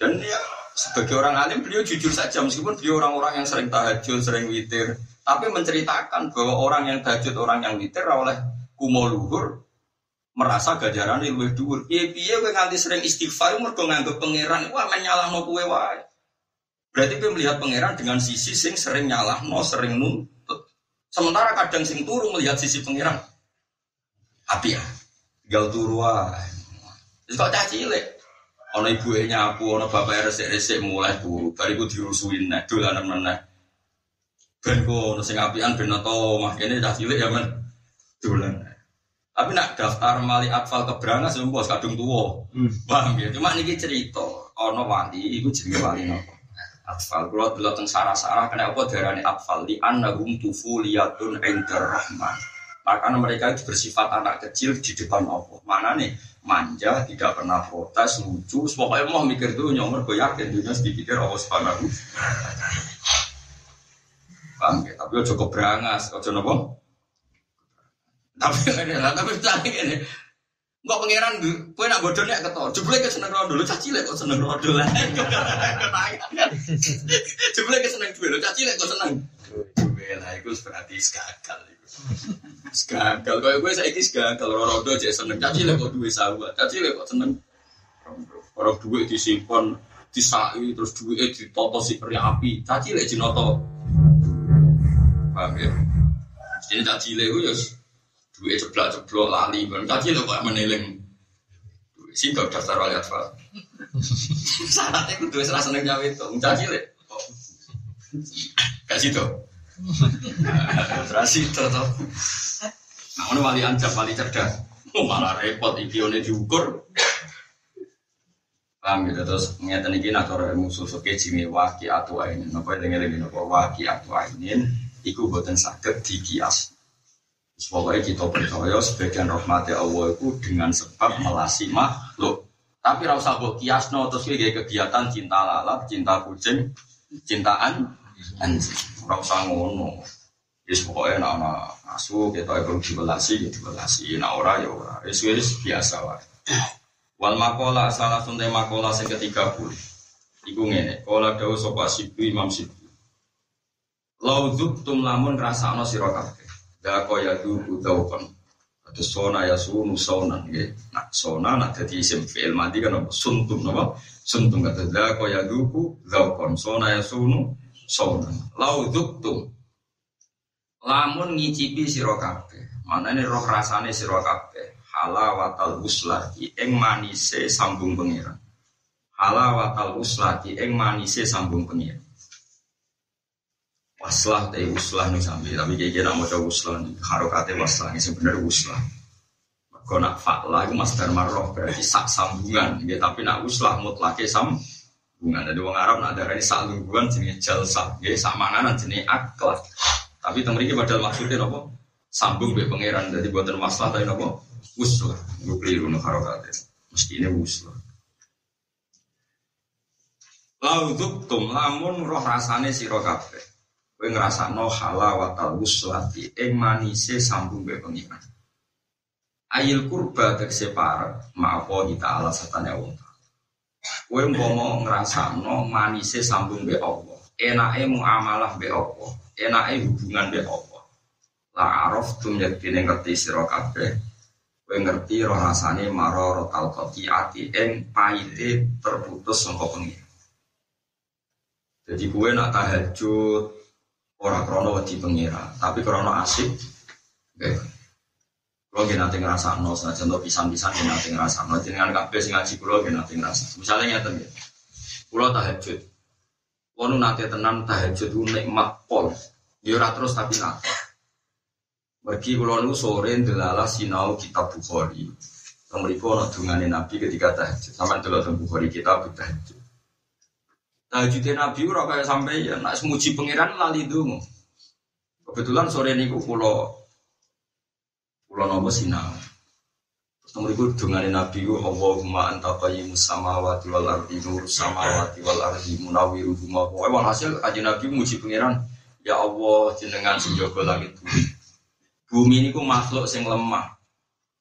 Dan ya sebagai orang alim beliau jujur saja meskipun beliau orang-orang yang sering tahajud, sering witir, tapi menceritakan bahwa orang yang tahajud, orang yang witir oleh kumo luhur merasa gajaran lebih dhuwur. Piye-piye kowe nganti sering istighfar mergo nganggep pangeran wah menyalahno kowe wae. Berarti gue melihat pangeran dengan sisi sing sering nyalah, no sering nuntut. Sementara kadang sing turu melihat sisi pangeran. Api ya, gal turu Terus kok caci cilik. Ono ibu nyapu, ono bapak resik-resik mulai turu. Bariku dirusuin nek dolanan meneh. Ben kok ono sing apian ben to makene cah cilik ya men dolan. Tapi nak daftar mali atfal keberangan bos kadung tuwa. Hmm. Paham ya? Cuma niki cerita, ono wali iku jenenge wali nopo. Atfal. Kalau dulu tentang sarah-sarah kena apa darani atfal? Di annahum tufuliyatun indar rahman. Maka mereka itu bersifat anak kecil di depan Allah. Mana nih? Manja tidak pernah protes lucu. Pokoknya mau mikir tuh nyomor gue yakin dunia sedikit Allah subhanahu bang tapi cukup berangas ojo nopo? Tapi *laughs* tapi tadi ini Enggak pangeran kue nak bodoh nek ketor. Jebule ke seneng rondo, lu caci lek kok seneng rondo lah. *laughs* Jebule ke seneng duwe, lu caci lek kok seneng. Duwe lah iku berarti gagal iku. Gagal, kaya gue saya kis gagal, rodo aja seneng. Caci lek kok duwe sahabat, caci lek kok seneng. Orang duit disimpan, disai, terus duitnya ditoto si peri api. Caci lek jinoto. Paham ya? Jadi caci lek gue ya duit ceblok lali, kan caci lek kok meneleng. Sih gak daftar wali atfal. Syaratnya kudu wis ra seneng nyawe itu. Caci lek. Kasih tuh. Terus itu. Nah, ini wali anjab, wali cerdas. Oh, malah repot, ikione diukur. Paham gitu, terus ngeten iki nak cara ilmu susuke jimi waki atu ainin. Napa dengar lagi napa waki atu ainin iku boten saged dikias. Pokoknya kita percaya sebagian rahmati Allah itu dengan sebab melasi makhluk. Tapi rasa mbok kiasno terus kayak kegiatan cinta lalat, cinta kucing, cintaan anjing. Ora usah ngono. Pokoke nek ana asu kita perlu dibelasi ya dibelasi, nek ora ya ora. Wis wis biasa wae. Wal makola salah suntai makola sing ketiga puluh. Iku ngene, kola dawuh sapa sibu Imam Sibu. Lau tum lamun rasakno sira kabeh. Da kaya duku daukon. Terus sona ya sunu nggih. Nah, sona nak dadi isim fi'il mati kan apa? Suntum napa? Suntum kata da kaya duku daukon. Sona ya sunu sonan. Lau tum lamun ngicipi sira kabeh. Manane roh rasane sira kabeh halawatal uslati ing manise sambung pengiran halawatal uslati ing manise sambung pengiran waslah teh uslah nih sambil. Tapi kayak kira mau coba uslah nih harokate waslah ini sebenarnya uslah. Kau nak fakla itu mas marroh berarti sak sambungan. Ya, tapi nak uslah mutlake sambungan. Jadi orang Arab nak ada ini sak lungguan jenis jalsa ya sak manganan jenis akhlak. Tapi temen ini padahal maksudnya apa sambung be pangeran. Jadi buatan masalah tapi apa uslah. Gue keliru no harokatnya. Mesti ini uslah. Lauduk tum lamun roh rasane siro kabeh kowe ngrasakno halawatal uslati ing manise sambung be pengiran. Ayil kurba tegese parek maapa kita ala satane Allah kowe umpama ngrasakno manise sambung be Allah enake muamalah be Allah enake hubungan be Allah. La araf tum yaktine ngerti sira kabeh. Kowe ngerti roh rasane maror tal ati ing paite terputus sangka pengiran. Jadi kue nak tahajud orang krono wedi pengira, tapi krono asik. Oke. Nanti ngerasa no, saja contoh pisang-pisang gak nanti ngerasa no. Dengan kafe sing ngaji kulo gak nanti ngerasa. Misalnya nyata ya, kulo tahajud. Kulo nanti tenang tahajud itu nikmat pol. Dia terus tapi nanti. Bagi kulo nu sore delala sinau kitab bukhari. Ono dungane Nabi ketika tahajud. Sama dulu tentang bukhari kitab tahajud. Tahajudnya Nabi ora sampai ya nak semuji pangeran lali dungu. Kebetulan sore niku pulau pulau nopo sinau. Nomor itu dengan Nabi ku Allahumma anta qayyimus samawati wal ardi nur samawati wal ardi munawiruhuma. Pokoke hasil aja Nabi muji pangeran. Ya Allah jenengan sing jaga langit bumi. Bumi niku makhluk sing lemah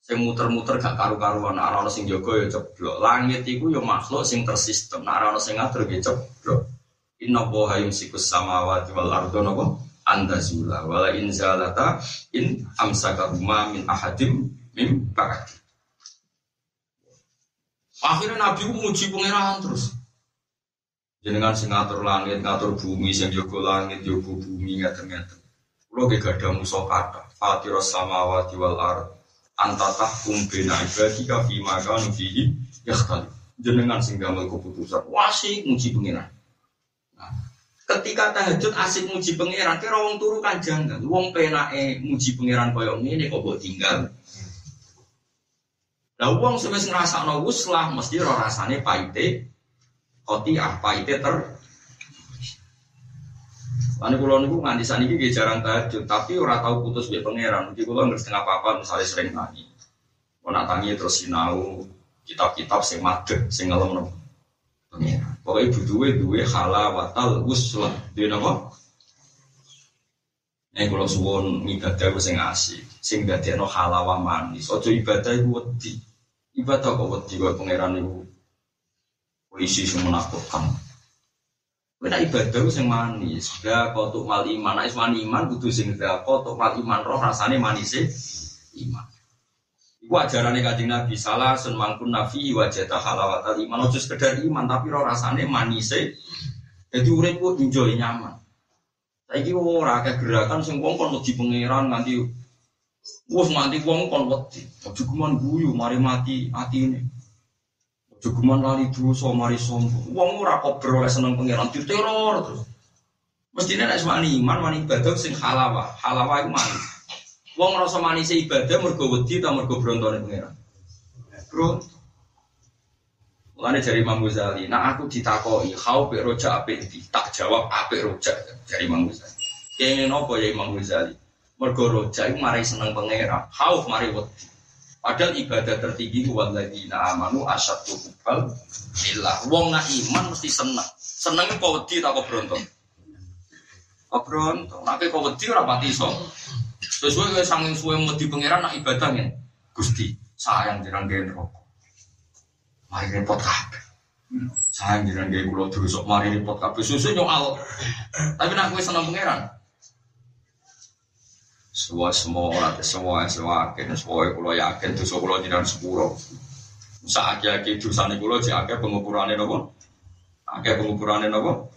sing muter-muter gak karu-karuan. Nek ana sing jaga ya ceblok. Langit iku ya makhluk sing tersistem. Nek ana sing ngatur ya ceblok. Inna allaha yumsikus samawati wal arda napa? Andazula. Wala in zalata in amsakahuma min ahadim mim ba'di. Akhirnya nabi muji pangeran terus. Jenengan sing ngatur langit ngatur bumi sing jaga langit jaga bumi ngaten-ngaten. Kula ge gadah musa kata fatiros samawati wal ardh antatah kumbena ibadi kafi maka nufihi yakhtali jenengan sing gamel keputusan. Wasik muji pengiran. Nah, ketika tahajud asik muji pengiran kira wong turu kan? Wong penake muji pengiran koyo ngene kok mbok tinggal? Lah wong sing ngrasakno wuslah mesti ora rasane paite koti ah paite ter Lalu kulo niku nganti saat ini jarang tahajud, tapi orang tahu putus be pangeran. Jadi kulo nggak setengah apa misalnya sering nangis. Mau tangi terus sinau kitab-kitab sing madeg, sing ngelem nopo pangeran. Pokoknya butuhe duwe halawatal uslah. Dia nopo? Nek kulo suwon ibadah sing asik, sing dadekno halawa manis. Ojo ibadah iku wedi. Ibadah kok wedi kok pangeran iku polisi sing menakutkan. Nek ibadah sing manis, dah kotuk mal iman, nek wani iman kudu sing dah kotuk mal iman roh rasane manis iman. Iku ajarane Kanjeng Nabi salah sun mangkun nafi wajah halawatal iman ojo sekedar iman tapi roh rasane manis Jadi uripku enjoy nyaman. Saiki ora akeh gerakan sing wong kon wedi pangeran nganti wis nganti wong kon wedi. Ojo guyu mari mati atine. Jogeman lali dosa mari sombong. Wong ora kok oleh seneng pangeran diteror terus. Mestine nek wani iman wani ibadah sing halawa. Halawa iku manis. Wong ngrasa manis ibadah mergo wedi ta mergo brontone pangeran. Bro. Mulane jari Imam Ghazali, nah aku ditakoki, kau pek roja apik tak jawab apik roja jari Imam Ghazali. Kengene nopo ya Imam Ghazali? Mergo roja iku mari seneng pangeran, khauf mari wedi. Padahal ibadah tertinggi na amanu asyaddu kubal lillah. Wong nak iman mesti seneng. Seneng kok wedi tak kok brontok. Kok brontok. Nek kok wedi ora pati iso. Sesuai kowe sanging suwe wedi pangeran nak ibadah ngene. Gusti, sayang jenengan gawe rokok. Mari repot kabeh. Sayang jenengan gawe kula dosa, mari repot kabeh. Susu nyokal. Tapi nak kowe seneng pangeran, semua semua orang semua semua akhir semua kulo yakin tuh kulo jiran sepuro. Saat yakin tuh sana kulo jadi pengukurannya nopo, akeh pengukurannya nopo.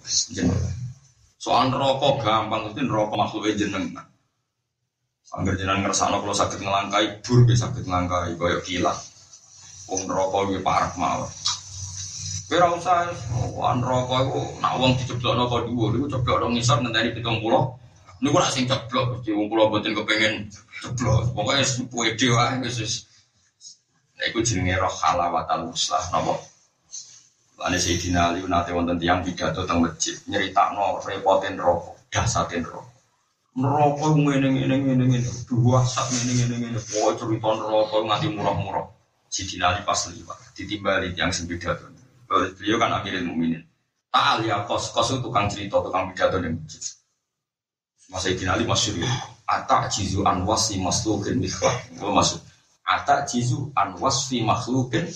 Soal rokok gampang itu rokok makhluknya jeneng. Angger jenengan ngersakno kula saged ngelangkai bur nggih saged ngelangkai kaya kilat. Wong rokok iki parek mawon. Kowe ora usah wan rokok iku nak wong diceblokno kok dhuwur iku ceblok ngisor ngenteni 70 ini nak sing ceblok, di wong kula mboten kepengin ceblok. Pokoke pede wae wis wis. Nah iku jenenge roh halawatal muslah napa? Lane Sayyidina Ali nate wonten tiyang pidato teng masjid nyeritakno repoten rokok, dasaten rokok. Neraka ngene ngene ngene ngene, sak ngene ngene ngene. Pokoke cerita neraka nganti murah-murah. Sayyidina Ali pas liwat ditimbali yang sing. Beliau kan akhirnya mukminin. Ta'al ya kos, kos itu tukang cerita, tukang pidato di masjid. Masa Ibn Ali masyur. Atak jizu an wasfi makhlukin mikhlah. Gue masuk. Atak jizu an wasfi makhlukin.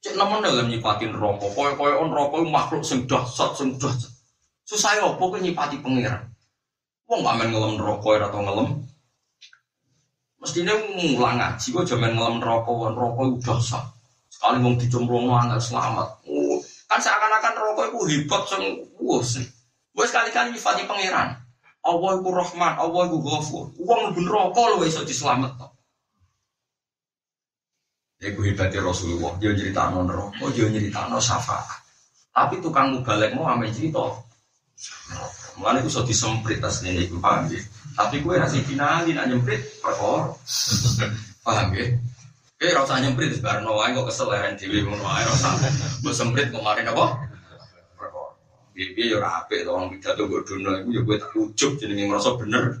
Cek nemen dalam nyipatin rokok. Koy-koy on rokok makhluk sing dahsyat, sing dahsyat. Susah ya apa nyipati pangeran. Wong main ngelem rokok atau ngelem. Mestinya ngulang ngaji kok jaman ngelem rokok, rokok udah sah. Sekali mau dicemplung nggak selamat. Oh, kan seakan-akan rokok itu hebat sing sih. Gue sekali-kali nyifati pangeran. Allah itu rahman, Allah itu ghafur. Uang lebih rokok lo bisa diselamat. Ya gue hebatnya Rasulullah. Dia cerita non rokok, dia cerita non syafaat. Tapi tukang mubalek mau ame cerita. Mulai itu so disemprit aslinya itu paham ya. Tapi gue nasi finali nak nyemprit perkor. *laughs* paham ya. Eh rasa nyemprit sebarang nawain kok kesel ya dewi mau nawain rasa. Gue semprit kemarin apa? Bibi ya rapi, orang pidato gue dunia itu ya gue tak ujuk jadi ngerasa bener.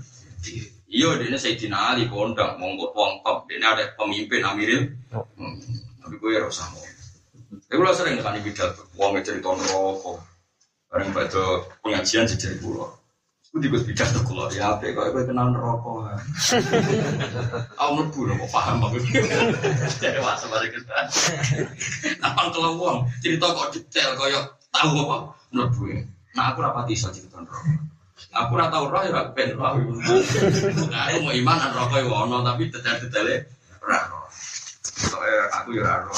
Iya, dia saya dinali kondang, monggo uang top, dia ada pemimpin Amiril. Hmm. Tapi gue ya rasa mau. Tapi gue sering kan pidato, uang cerita rokok. Bareng pada pengajian jadi pulau. Gue juga pidato kulo ya, apa kok gue kenal rokok. *laughs* Aku mlebu kok paham aku. Jadi masa balik kita. Apa kalau uang cerita kok detail kaya tahu apa? Menurut gue. Nah aku rapati iso cerita roh. Aku ora tau roh ya ben roh. Nah aku mau iman an rokok ono tapi detail-detailnya ora. Soalnya aku ya ora.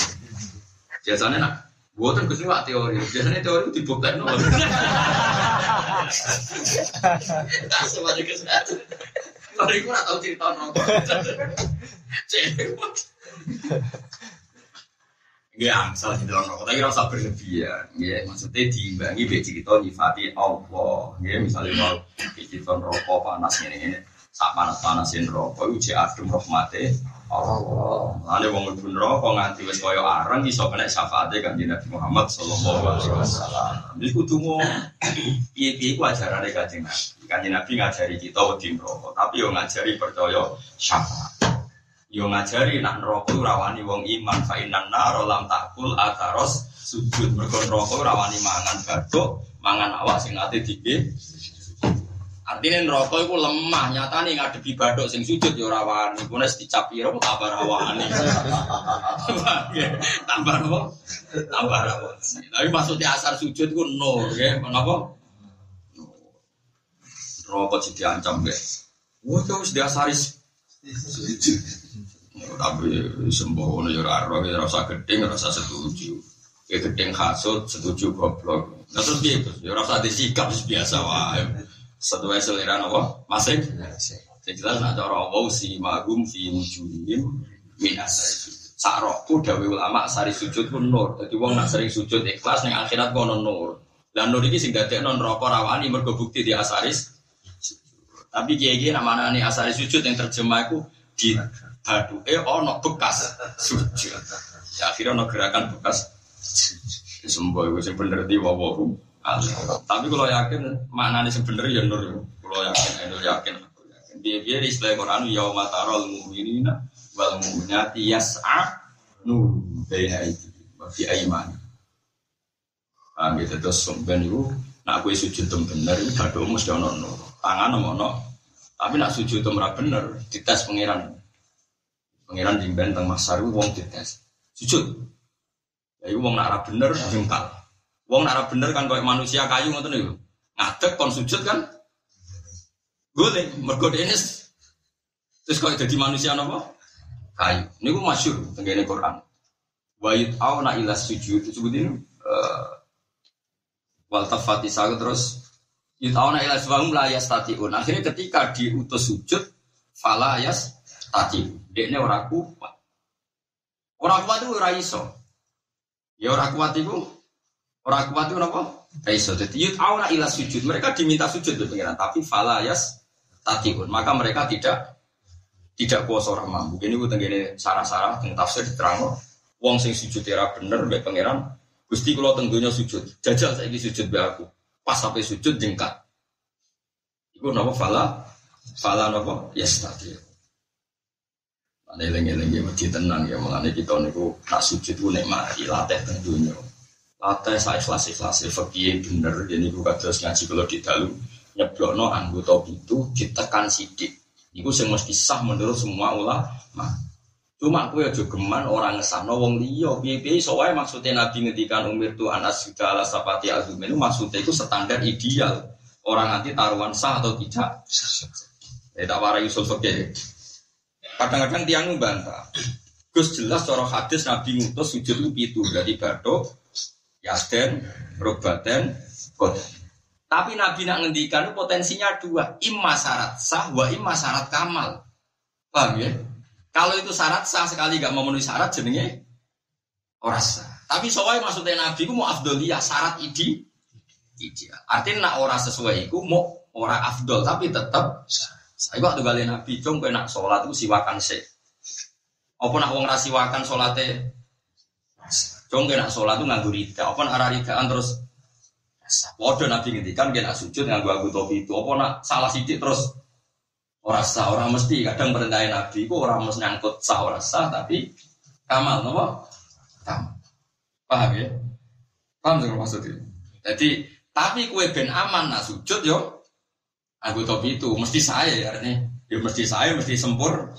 Biasanya nak Buatan kusni wak teori, biasanya teori itu dibuktikan no. Tak semuanya kesehatan. Teori gue gak tau cerita rokok. Cewek. Ya, salah di dalam rokok, tapi rasa berlebihan. Ya, maksudnya diimbangi be cerita nyifati Allah. Ya, misalnya kalau cerita rokok panas ini ini, sak panas panasin rokok, uji adem rahmati Allah. Lalu wong mlebu rokok nganti wis kaya areng iso kena syafaate Kanjeng Nabi Muhammad sallallahu alaihi wasallam. Iki kudu mau *coughs* piye-piye ku ajarane Kanjeng Nabi. Kanjeng Nabi ngajari kita wedi rokok, tapi yo ngajari percaya syafaat. Yo ngajari nak neraka rawani wong iman fa innan nar lam takul ataros sujud mergo neraka rawani mangan batuk, mangan awak sing ate dike Artinya neraka itu lemah, nyata nih ngadepi badok sing sujud ya ora wani. Kuwi nek dicapi ora tambah rawani. *laughs* tambah apa? Tambah rawani. Tapi maksudnya asar sujud ku nur, ya. Kenapa? Neraka sing diancam, ya. Wah, harus diasari Tapi sembuh ya ora ora ya rasa gedeng, rasa setuju. Ya gedeng hasut, setuju goblok. Nah terus piye? Ya rasa disikap biasa wae. Satu selera nopo masih. Yang jelas nak cara Allah si magum fi wujudihim min asari Sarokku dawe ulama sari sujud pun nur. Jadi wong nak sering sujud ikhlas ning akhirat kono nur. Dan nur iki sing dadekno neraka rawani mergo bukti di asaris. Tapi kiai-kiai nama nih asaris sujud yang terjemah itu di badu eh ono bekas sujud. Ya akhirnya ono gerakan bekas sembuh itu sing bener di wawahu tapi kalau yakin maknanya sebenarnya ya nur. Kalau yakin, ya nur yakin. Dia dia di istilah Quran ya matarol mu'minina wal mu'minati yas'a nur baina itu fi aiman. Ah gitu terus itu nak aku sujud bener itu badhe mesti ono. Tangan ono. Tapi nak sujud tem ora bener dites pangeran. Pangeran jimben teng masar wong dites. Sujud. Ya iku wong nak ora bener jengkal. Wong nara bener kan kayak manusia kayu ngoten niku. Ngadeg kon sujud kan. Boleh, mergo ini terus kok jadi manusia napa? Kayu. Niku masyhur tenggene Quran. Wa yut'auna ila sujud disebut ini uh, wal tafati terus yut'auna ila sujud la yastatiun. Akhirnya ketika diutus sujud fala yastati. Dekne ora kuat. Ora kuat itu ora iso. Ya ora kuat itu Orang kuat itu apa? Iso. Jadi yut auna ila sujud. Mereka diminta sujud tuh pengiran. Tapi falayas tatiun. Maka mereka tidak tidak kuasa orang mampu. Ini gue tenggine sarah-sarah tentang tafsir diterang. Wong sing sujud era bener be pangeran. Gusti kalau tentunya sujud. Jajal saya sujud be aku. Pas sampai sujud jengkat. Iku nama fala fala napa? Yes tadi. Ane lengi-lengi mesti tenang ya mulane kita niku nak sujud ku nikmati latih tentunya. Latih saya ikhlas ikhlas fakir bener jadi gue terus ngaji kalau di dalam nyeblono anggota itu ditekan sidik. Iku sing mesti sah menurut semua ulama. Cuma aku ya geman orang ngesano wong liya piye-piye soalnya maksudnya Nabi ngedikan umir tu anas segala sapati azum itu maksudnya itu standar ideal. Orang nanti taruhan sah atau tidak. Ya tak warai usul fakir. Kadang-kadang tiang bantah. Gus jelas cara hadis Nabi ngutus sujud itu berarti batuk Yaden, Robaten, Kodan. Tapi Nabi nak ngendikan potensinya dua, imma syarat sah, wa imma kamal. Paham ya? Kalau itu syarat sah sekali. Gak memenuhi syarat jenenge orang sah. Tapi soalnya maksudnya Nabi ku mau afdoliyah syarat ide ideal. Artinya nak orang sesuai itu mau orang afdol tapi tetap saya waktu kali Nabi cung nak sholat itu siwakan se. Apa nak wong rasiwakan sholatnya Dong kena sholat tuh nganggu rida, apa arah ridaan terus? Waduh nabi ngendikan kena sujud nganggu aku topi itu, apa nak salah sidik terus orang sah orang mesti kadang perintahin nabi itu orang mesti nyangkut sah orang sah tapi kamal nopo? Kamal. Paham ya? Paham dengan maksudnya jadi tapi kue ben aman nak sujud yo. Aku topi itu mesti saya ya artinya. Ya mesti saya mesti sempur.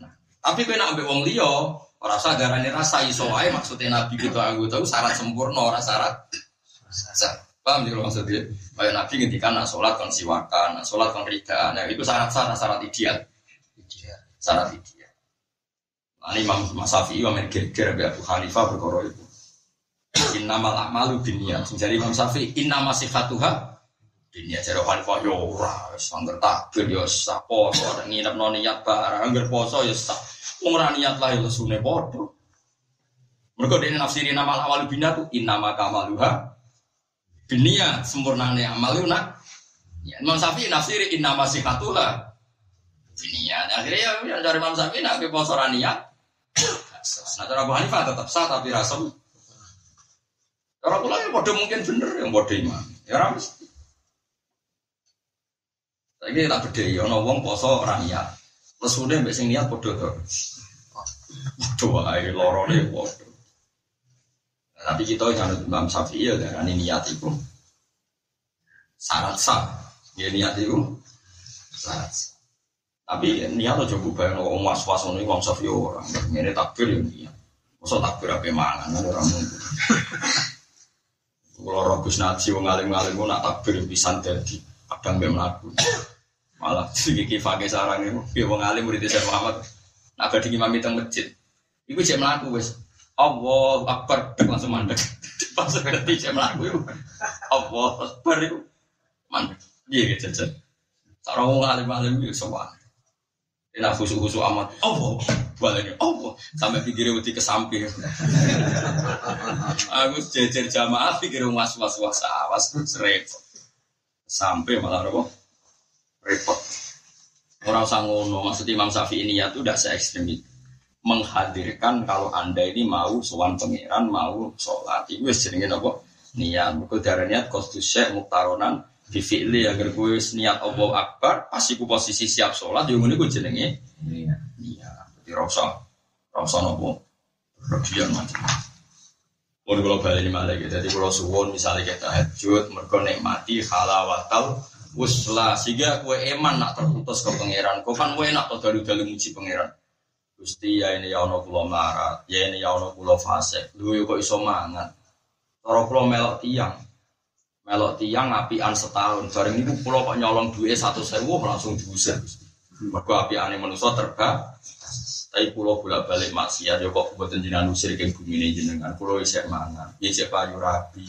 Nah, tapi kue nak ambil wong liyo Rasa darahnya rasa iso maksudnya Nabi kita anggota itu syarat sempurna ora syarat. Paham ya maksudnya? Kayak Nabi ketika nak sholat kon siwakan, nak sholat kon rida, nah itu syarat syarat ideal. Syarat ideal. Nah, Imam Masafi, Imam Geger, Abu Hanifah berkoro itu. Inna malah malu dunia. Jadi Imam Syafi'i, inna masih hatuha dunia. Jadi Hanifah, yo ya ora, sangger takbir, yo ya sah poso, nginep noniat barang, angger poso, yo sah. Wong niat lah ya sune padha. Mergo dene nafsiri nama awal bina tuh innama kamaluha dunia sempurnane amal itu nak. Ya, Imam Syafi'i nafsiri innama sikatulah dunia. Akhirnya ya, ya dari Imam Syafi'i nak ke poso. Nah, cara Abu Hanifah tetap sah tapi rasem. Cara kula ya bodoh mungkin bener yang bodoh iman. Ya ora mesti. Saiki tak bedhei ana wong poso ora niat. Lesune mbek niat padha to. Padha wae lorone padha. Tapi kita jangan Imam Syafi'i ya darani niat itu syarat sah. Ya niat itu ikhlas. Tapi niat aja bayang wong was-was ngono wong sofi orang. Ngene takbir ya niat. Masa takbir apa mangan kan orang mungkin. *laughs* Kalau roh Gus Naji wong alim-alim nak takbir pisan dadi kadang mbek mlaku. Malah iki fakih sarang itu, ya wong alim murid Syekh Muhammad. Nak badhe imam teng masjid. Iku cek mlaku wis. Allah Akbar langsung mandek. Pas cek mlaku iku. Allah Akbar iku mandek. Iya gitu jajan. Sarang wong alim-alim iku sowan. Enak khusu-khusu amat. Allah, balenya Allah. Sampai pikirnya uti ke samping. Aku jejer jamaah pikir was was was awas repot. Sampai malah apa? Repot. Orang sangono maksud Imam Syafi'i ini ya tuh udah se ekstrim itu. Menghadirkan kalau anda ini mau sowan pangeran, mau sholat, itu jenenge apa? Niat. Mereka darah niat kostus syekh muktaronan di fi'li agar gue niat Allah Akbar pasti ku posisi siap sholat yang ini gue jenenge iya iya jadi rasa rasa nopo berlebihan macam pun kalau balik malah gitu jadi kalau suwon misalnya kita hajut mereka nikmati halawatal uslah sehingga gue eman nak terputus ke pangeran kau kan gue nak dari dalam muji pangeran Gusti ya ini ya ono kulo marat ya ini ya ono kulo fase lu kok iso mangan? Toro kulo melok tiang. Melok tiang apian setahun. Bareng itu pulau kok nyolong satu sewu langsung diusir mereka apian yang manusia terbang. Tapi pulau bolak balik maksiat ya kok buat jenengan usir ke bumi ini jenengan. Pulau isek mangan ya isek payu rapi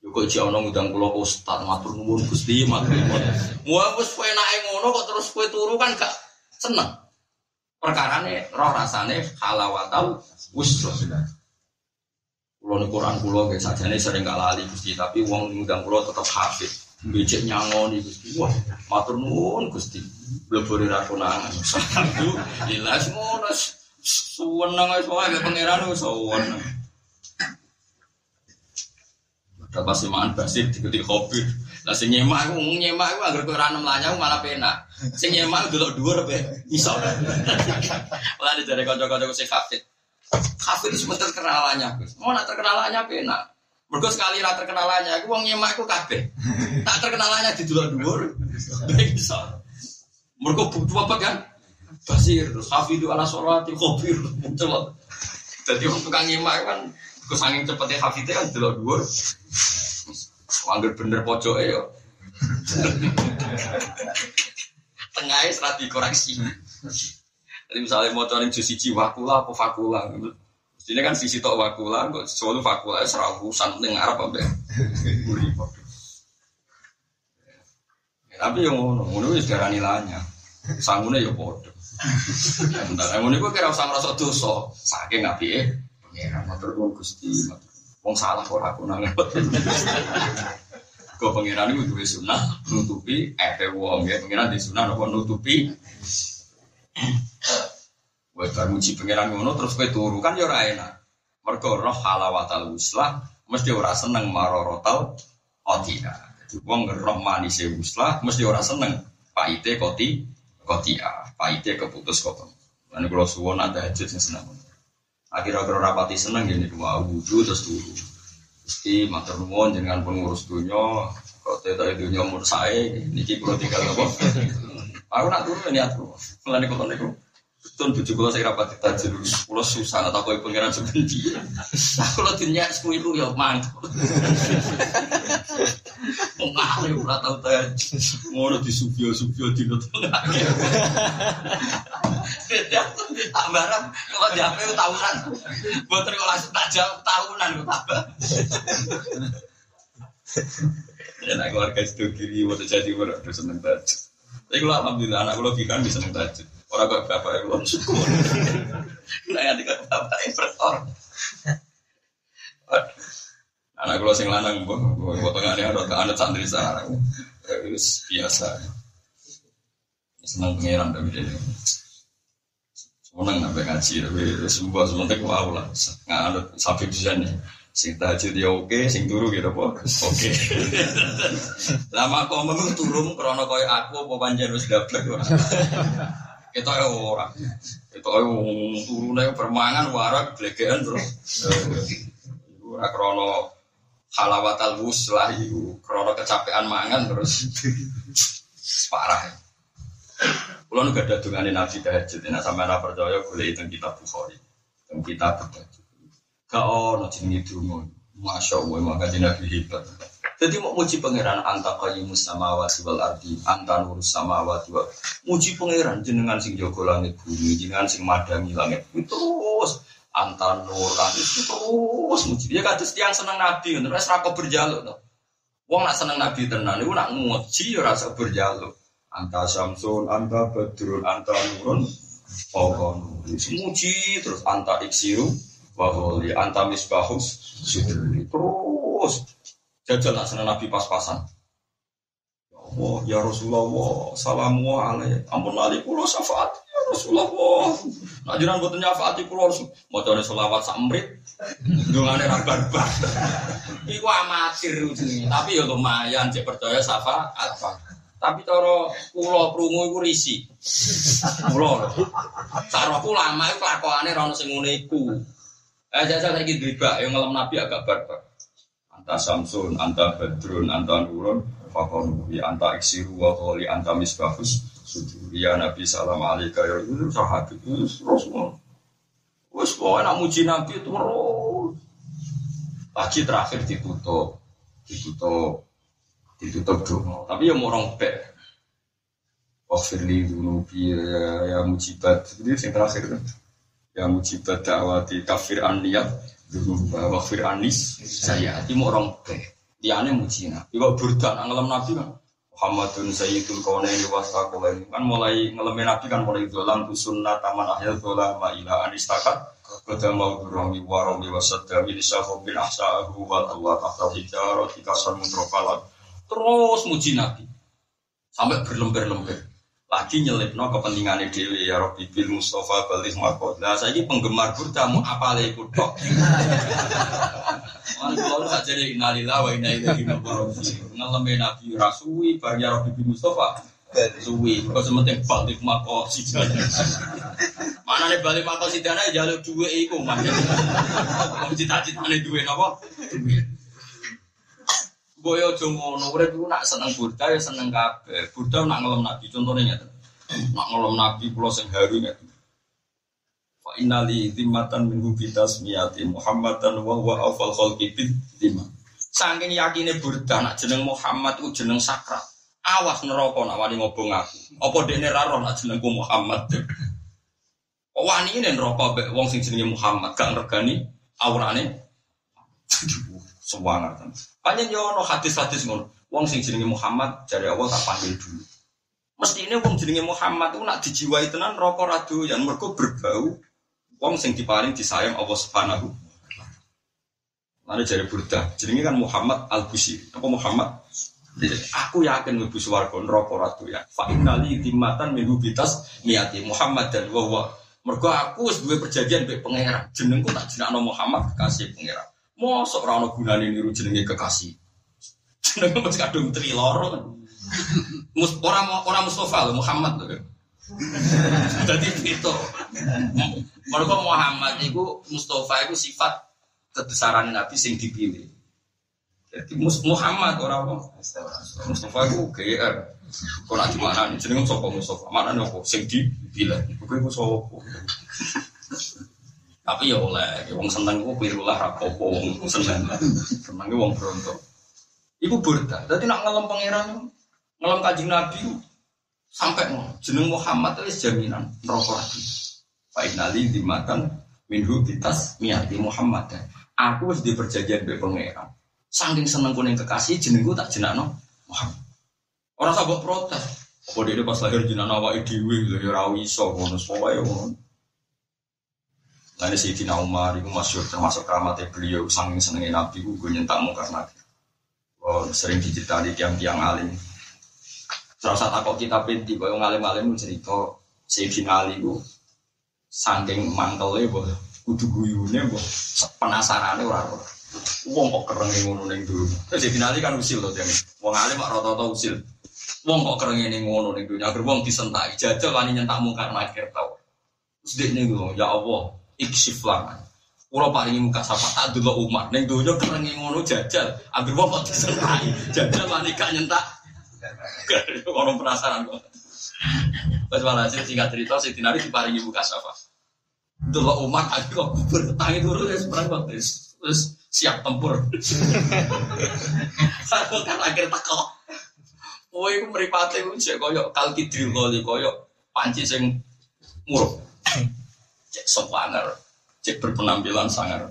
ya kok jauh nong udang pulau ustad matur nuwun gusti matur nuwun. Mua bos kue naik ngono kok terus kue turu kan gak seneng perkara nih roh rasane halawatau uslah Kulo nih Quran kulo saja nih sering gak lali gusti, tapi uang ngundang kulo tetap hafid. Becek nyangoni gusti, wah matur nuwun gusti. Boleh rakunangan. Satu, jelas ngono. Suwenang aja soalnya gak pangeran itu suwenang. Ada pasti makan basir diketik kopi. Lah sing nyemak aku nyemak aku agar kowe ra melayu malah penak. Sing nyemak delok dhuwur pe iso. *laughs* Lah dijare kanca-kanca sing hafid. Kafir itu sebentar terkenalannya, Mau nak terkenalannya enak. Mereka sekali lah terkenalannya, aku uang nyemak aku kafe. Tak terkenalannya di dua, baik bisa. Mereka butuh apa kan? Basir, itu ala sholat, kofir, coba. Jadi orang tukang nyemak kan, aku saking cepetnya itu kan dua dua. Angger bener pojok ya. Tengahnya strategi koreksi. Jadi misalnya mau cari jus siji wakula apa fakula. Ini kan sisi tok wakula, kok selalu fakula serabusan ning Arab apa ya? Tapi yang ngono, ngono wis darani lanya. Sangune ya padha. Bentar, ngono iku kira usah ngrasa dosa, saking apike pangeran matur nuwun Gusti. Wong salah ora aku nang. *laughs* Kok pangeran iku duwe sunah nutupi epe wong ya, pangeran di sunah napa nutupi *coughs* Gue bar muji pangeran ngono terus gue turu kan ya ora enak. Mergo roh halawatal uslah mesti ora seneng marorotal otina. Jadi wong roh manis uslah mesti ora seneng paite koti kotia, paite keputus kok. Lan kula suwon ada hajat sing seneng. Akhir-akhir rapati seneng gini dua wudhu terus turu. Mesti matur nuwun jenengan pengurus dunya kok tetok dunya umur sae niki kula tinggal apa. *laughs* Aku nak turu niatku. Mulane kok niku Betul bujuk kalau saya rapat tajir dulu, kalau susah atau kau pengiran sebenci. Kalau dinyak sepuluh itu ya mantap. Mengalir pernah tahu tajir, ngono di subio subio di nutang. Tak barang kalau jape tahunan, buat kalau langsung tak jawab tahunan gue tambah. Ya nak keluarga itu kiri, mau jadi berapa seneng tajir. Tapi kalau alhamdulillah anak gue logika bisa seneng tajir. Orang kok bapak yang belum syukur. Nah, nanti kok bapak yang bertor. Anak kalau sing lanang, bu, potongannya ada anak santri sekarang. Itu biasa. Senang pengiran tapi dia. Senang sampai ngaji, tapi sebuah sementek wow lah. Nggak ada sapi di sana. Sing tahajud dia oke, sing turu gitu po. Oke. Lama kau memang turun krono koyo aku apa panjang wis dablek kita ya orang, kita ya turunnya permangan warak blegean terus. Ora krono halawatal wuslah iku krono kecapean mangan terus. Separah. Kulo nu ada dungane Nabi tahajud, nek sampeyan percaya golek teng kitab Bukhari. Teng kitab tahajud. Gak ono jenenge donga. Masya Allah, maka Nabi hebat. Jadi mau muji pangeran anta qayyimus samawati wal ardi, anta nurus samawati wal muji pangeran jenengan sing jaga langit bumi, jenengan sing madangi langit bumi terus anta nur itu terus muji. Ya kados tiang seneng nabi, terus ra berjaluk to. Wong nak seneng nabi tenan iku nak muji ya rasa berjaluk. Anta Samsun, anta Badrun, anta Nurun, Pokon. Muji terus anta Iksiru, Waholi, anta Misbahus, Terus jajal seneng Nabi pas-pasan. Ya Allah, ya Rasulullah, salamu alaih. Ampun lali kulo syafaat. Ya Rasulullah. Nak jiran boten nyafaati kulo harus macane selawat sak mrit. Dungane ra barbar. *laughs* Iku amatir tapi ya lumayan cek percaya syafaat. Tapi cara kula krungu iku risi. Cara kula lama iku lakokane ra ono sing ngene iku. Eh jajal saiki dribak yang ngelem Nabi agak barbar. Anta Samsun, anta Badrun, anta Nurun, fakon anta iksiru wa qali anta misbahus sujuri ya Nabi salam alaika ya itu sahabat itu terus Wes pokoke nak muji Nabi terus. Lagi terakhir ditutup, ditutup ditutup dong. Tapi ya orang pek. Wafirli dunubi ya, ya mujibat. Jadi yang terakhir. Ya mujibat dakwati kafir an niyat wafir anis saya. Ini mau orang. Dia aneh muji nabi. Kok burdan ngelam nabi kan. Muhammadun Sayyidul Kaunaini Wasaqulaini kan mulai ngelemin nabi kan mulai dolam sunnah taman akhir dolam ila anistakat Kata mau durami warami wasadami Nisahu bin ahsa'ahu wa Allah tahta hijarah Tikasan mudrokalat Terus muji Nabi. Sampai berlembar-lembar. Lagi nyelipno kepentingan dewi ya Robi bil Mustafa balik makot. Nah saya ini penggemar burda apa lagi *laughs* kutok. Mana kalau nggak jadi inalillah wa inna ilaihi raji'un. Ngeleme Nabi Rasui bar ya Robi bil Mustafa. Suwi, kau sementing balik makot si *laughs* Mana nih balik makot si dana jalur dua iku mah. *laughs* Cita-cita nih dua nopo. Boyo aja ngono, nak seneng Buddha ya seneng kabeh. Buddha nak ngelem Nabi, contohnya ngeten. Nak ngelem Nabi kula sing haru ngeten. Fa innali zimmatan min bitas miyati Muhammadan wa huwa afal khalqi zimma. Saking yakine Buddha nak jeneng Muhammad ku jeneng sakral. Awas neraka nak wani ngobong aku. Apa dekne ra nak jenengku Muhammad. Wani ini neraka mbek wong sing jenenge Muhammad gak ngergani aurane. Semangat. Panjen yo ono hadis-hadis ngono. Wong sing jenenge Muhammad dari awal tak panggil dulu. Mesti ini wong jenenge Muhammad itu nak dijiwai tenan rokok radu yang mereka berbau. Wong sing diparing disayang Allah Subhanahu. Lalu jari Burda, jenenge kan Muhammad Al Busiri. Apa Muhammad? Aku yakin mlebu swarga neraka radu ya. Fa innali timatan minggu bitas niati Muhammad dan wa Mergo aku wis duwe perjanjian mbek pangeran. Jenengku tak jenakno Muhammad kekasih pangeran. Mosok ora ono gunane niru jenenge kekasih. Jenenge mesti kadung tri loro. Mus ora ora Mustafa lho Muhammad lho. Dadi itu. Mergo Muhammad iku Mustafa iku sifat kebesaran Nabi sing dipilih. Jadi Muhammad ora apa? Mustafa iku GR. Kok nak di mana nih? Jenenge sapa Mustafa? Mana apa? Sing dipilih. Iku iku sapa? Tapi ya oleh, wong seneng ku keliru lah rapopo wong seneng. Seneng wong bronto. Iku burda. Dadi nak ngelem pangeran ngelem Kanjeng Nabi sampai mau jeneng Muhammad itu jaminan rokok lagi. Pak Inali dimakan minhu bitas miati Muhammad. Aku harus diperjanjian be pangeran. Saking seneng kuning kekasih jenengku tak jenakno Muhammad. Orang sabuk protes. Apa dia pas lahir jenakno awake dhewe ya ora iso ngono pokoke ngono. Lalu Sayyidina Umar itu masyur termasuk keramatnya beliau sanging senengnya Nabi itu gue nyentak mungkar Nabi. Oh, sering diceritani tiang-tiang alim. Terus saat aku kita pinti, kalau ngalim-alim cerita Sayyidina Ali itu sangking mantelnya, boh, kudu guyune, boh, penasarannya orang-orang. Wong kok kerengin ngono ning dulu. Terus Sayyidina Ali kan usil loh tiang. Wong alim kok rata-rata usil. Wong kok kerengin ning ngono ning dunia. Agar wong disentai, jajal wani nyentak mungkar nakir tau. Terus nih ya Allah, iksif langan. Kulo paling muka sapa tak dulu umat. Neng dunia kerengi ngono jajal. Agar bapak disentai. Jajal wani gak nyentak. *laughs* Orang penasaran kok. Pas malah sih singkat cerita si Tinari diparingi buka safa. Dulu umat aku kok bertangi dulu ya seberang kok terus siap tempur. *laughs* Aku kan akhir teko. Oh, itu meripati itu cek koyok kalki drill kali koyok panci sing muruk. Cek sopaner, cek berpenampilan sangar.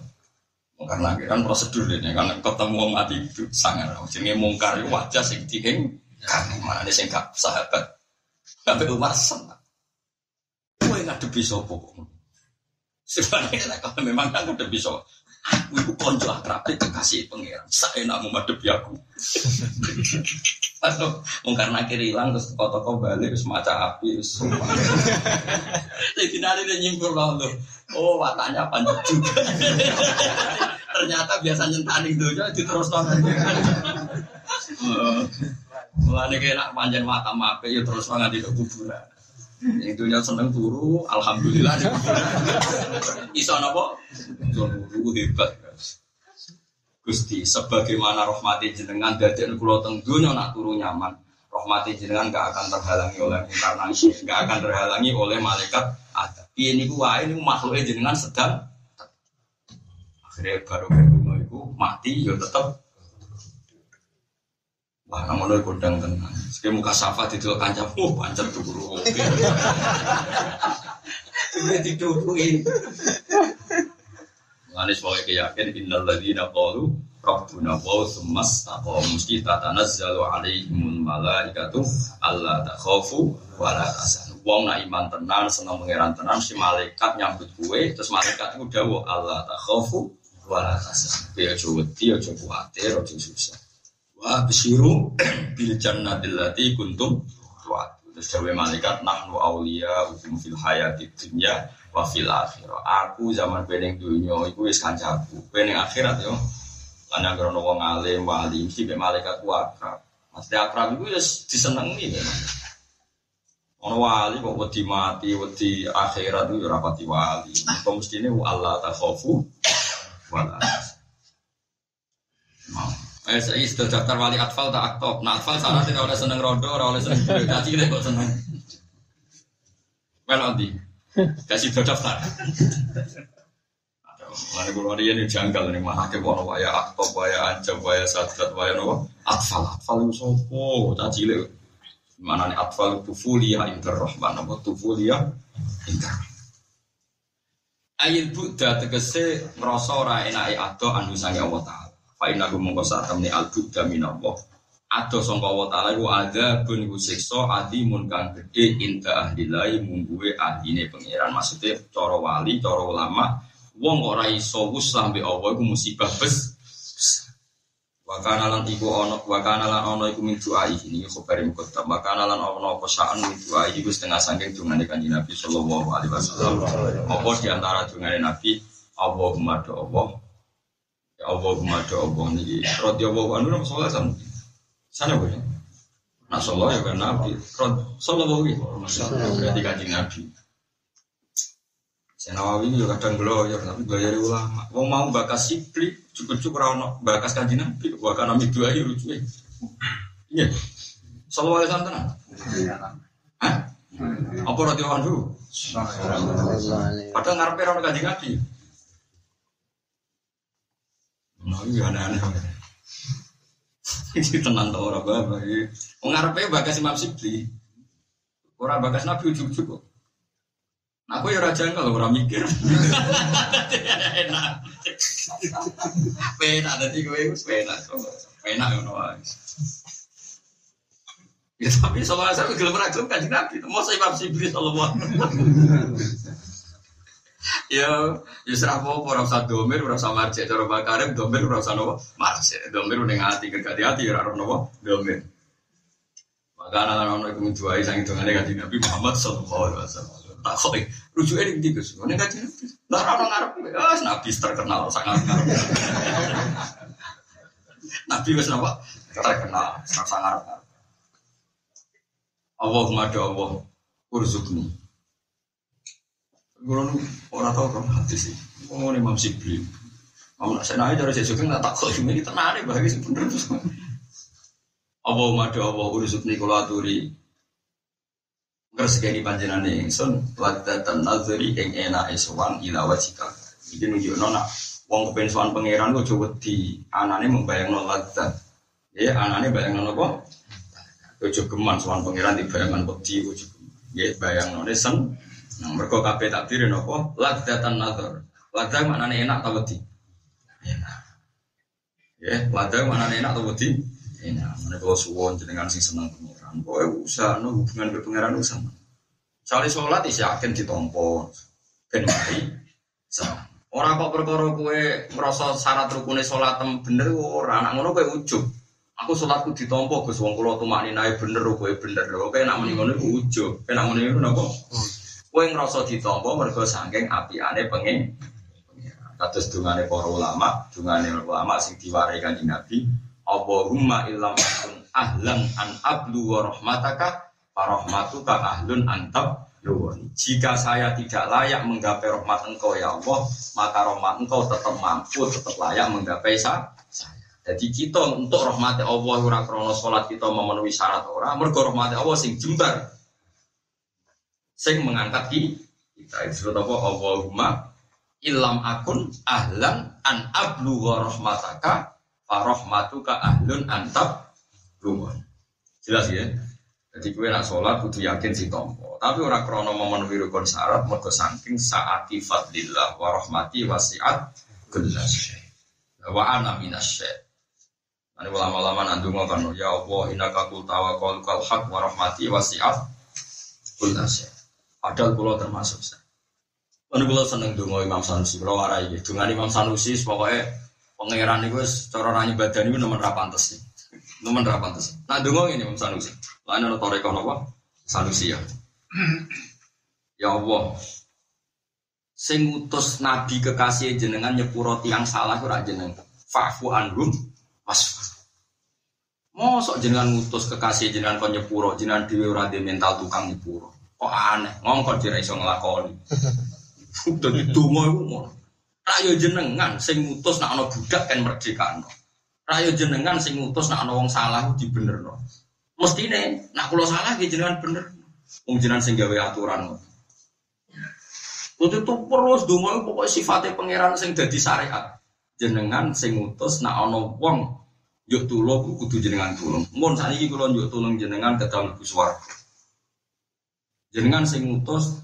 Karena kan prosedur ini karena ketemu mati itu sangar. Jadi mungkar wajah sing dihing kan mana sing gak sahabat. Sampai Umar senang. Kowe ngadepi kok? Sebenarnya kalau memang kan ngadepi sapa. Aku itu konco akrab kekasih pangeran. Saya nak menghadapi aku. Lalu mau karena kiri hilang terus toko-toko balik terus maca api terus. Jadi nanti dia nyimpul lalu. Oh watanya panjang juga. Ternyata biasa nyentani dojo terus nonton. Mulane kena panjang mata mape ya terus nganti di kuburan. *laughs* Yang dunia seneng turu, alhamdulillah. *laughs* Iso napa? Turu hebat. Gusti, sebagaimana rahmati jenengan dadek kula teng nak turu nyaman, rahmati jenengan gak akan terhalangi oleh inkarnasi, gak akan terhalangi oleh malaikat ada. Piye niku wae niku makhluke jenengan sedang akhirnya baru kedua itu mati ya tetap Wah, namun lo kondang tenang. Sekali muka safa di dua kancam, oh pancet tuh guru. *laughs* Sudah didukungin. Manis mau keyakin innal ladzina qalu rabbuna wa tsummas taqamu kita tanazzalu alaihimul malaikatu alla takhafu wa la tahzanu. Wong nak iman tenan seneng pangeran tenan si malaikat nyambut kue terus malaikat itu dawuh Allah takhafu wa la tahzanu. Piye aja wedi aja kuwatir aja susah. Wah bisiru *clears throat* bil jannatil lati kuntum tuat. Terus dawe malaikat nahnu aulia ukum fil hayati dunya wa fil akhirah. Aku zaman beneng dunya iku wis kancaku. Beneng akhirat yo. Yang krono wong alim wali mesti mek malaikat ku akrab. Mesti akrab iku wis disenengi. Ono wali kok wedi mati, wedi akhirat itu ora pati wali. Kok mestine Allah takhafu *clears throat* wala. Eh, saya sudah daftar wali atfal tak aktif. Nah, atfal sana tidak oleh seneng rodo, ora oleh seneng. Kaji deh kok seneng. Well, nanti kasih daftar. Mana kalau dia ini janggal nih mah hakim orang waya aktif, waya ancam, waya sadat, waya nopo. Atfal, atfal itu sopo, caci le. Mana nih atfal tufulia inter rahman, nopo tufulia inter. Ayat Buddha tegese ngerasa ora enake ado anu sange Allah. Fa inna kum mongko sak temne al buddha minallah. Ado sangka wa taala iku ada bun iku siksa adimun kang inta ahdilai mungguwe ahdine pangeran. Maksudnya cara wali, cara ulama, wong ora iso wus lambe Allah iku musibah bes. Wakana lan iku ana wakana lan iku min ini khabarim kota wakana lan ana apa saan min duai iku setengah saking dungane kanjeng Nabi sallallahu alaihi wasallam. Apa di antara dungane Nabi Allahumma do Allah Allahumma do Allah niki radhiyallahu anhu nama sallallahu alaihi Sana boleh. Nah sallallahu ya kan Nabi. Sallallahu alaihi wasallam berarti kanjeng Nabi. Saya Nawawi ini juga kadang ya tapi gaya ulama. Wong mau bakas sipli, cukup-cukup rawon bakas kanjeng Nabi. Wah kan Nabi dua ya lucu Iya. Sallallahu alaihi wasallam. Hah? Apa radhiyallahu anhu? Padahal ngarepe rawon kanjeng Nabi. Nah, iya aneh-aneh. Ini tenang tau orang bapak. Mengarepnya bagas Imam Sibli. Orang bagas Nabi ujuk-ujuk kok. Nah, aku ya raja kalau orang mikir. Enak. Penak tadi gue penak. Penak ya Ya tapi soalnya saya gelem ra gelem kanjeng Nabi. Mau Imam Sibli sallallahu Ya, *laughs* ya serah apa ora usah domir, ora usah marjek cara bakarim, domir ora usah nopo marjek. Domir udah ngati ke hati ora ora nopo domir. Maka anak anak itu menjuai sang ngene kanjeng Nabi Muhammad sallallahu alaihi wasallam. Tak kok rujuke ning ndi Gus? Ngene kanjeng Nabi. Lah ora ngarep wis Nabi terkenal sangat ngarep. Nabi wis napa? Terkenal sangat *laughs* ngarep. Allahumma do Allah urzukni Gue orang tahu kan hati sih. Ngomong Imam Sibli. Kamu nak senai dari juga nggak takut ini tenang deh bagi sebenernya. Apa madu apa urusuk kula aturi. Ngersekeni panjenengan ingsun wadatan nazari ing enake sowan ila wajika. Iki nunjukno nak wong kepen pangeran kok aja wedi, anane membayangno ladat. Ya anane bayangno apa? Ojo geman sowan pangeran dibayangkan wedi ojo Ya bayangno sen. Nah mergo kabeh takdir napa? Ladatan nazar. Ladah maknane enak ta wedi? Enak. Ya, ladah maknane enak ta wedi? Enak. Mene kalau suwon jenengan sing seneng pangeran. Pokoke usah no hubungan ke pangeran usah. Soalnya sholat isi yakin ditompo. Ben mari. Orang kok perkara kue merasa syarat rukune tem bener ora anak ngono kue ujub. Aku sholatku ditompo Gus wong kula tumakni nae bener kowe bener. Kowe nak muni ngono iku ujub. Kowe nak muni ngono napa? Kowe ngrasa ditompo mergo saking apiane pengen. Kados dungane para ulama, dungane ulama sing diwarai Kanjeng Nabi, Allahumma illam akun ahlan an ablu wa rahmataka Farahmatuka ahlun antab luwani. Jika saya tidak layak menggapai rahmat engkau ya Allah, maka rahmat engkau tetap mampu, tetap layak menggapai saya. Jadi kita untuk rahmat Allah ora krono salat kita memenuhi syarat ora, mergo rahmat Allah sing jembar. Sing mengangkat kita disebut apa Allahumma ilam akun ahlan an ablu wa rahmataka farahmatuka ahlun antab luwani. Jelas ya? Jadi gue nak sholat kudu yakin si tompo. Tapi orang krono memenuhi rukun syarat mergo saking saati fadlillah wa rahmati wasiat kullas wa ana minasy Ini ulama-ulama nandung kan ya Allah innaka qul tawakkal kal wa rahmati wasiat kullas Padahal kula termasuk saya. Ini kula seneng donga Imam Sanusi, kula warai gitu. Dengan Imam Sanusi pokoknya pangeran itu cara nanya badan itu nomor berapa sih. Nomor sih. Nah donga ini Imam Sanusi. Lain ada toreko apa? Sanusi ya. Ya Allah. Sing utus nabi kekasih jenengan nyepuro tiang salah ora jeneng. Fa'fu anhum wasfa. Mosok jenengan ngutus kekasih jenengan kon nyepuro jenengan dhewe mental tukang nyepuro. Kok aneh, ngongkon dira iso nglakoni. Dadi donga iku ngono. Rayo jenengan sing ngutus nak ana budak kan merdekano. Rayo jenengan sing ngutus nak ana wong salah dibenerno. Mestine nak kula salah nggih jenengan bener. Wong jenengan sing gawe aturan. Untuk itu terus donga pokoknya sifatnya pangeran sing dadi syariat. Jenengan sing ngutus nak ana wong yuk tulung kudu jenengan tulung. Saiki kula yuk tulung jenengan kedang mlebu swarga. Jenengan sing ngutus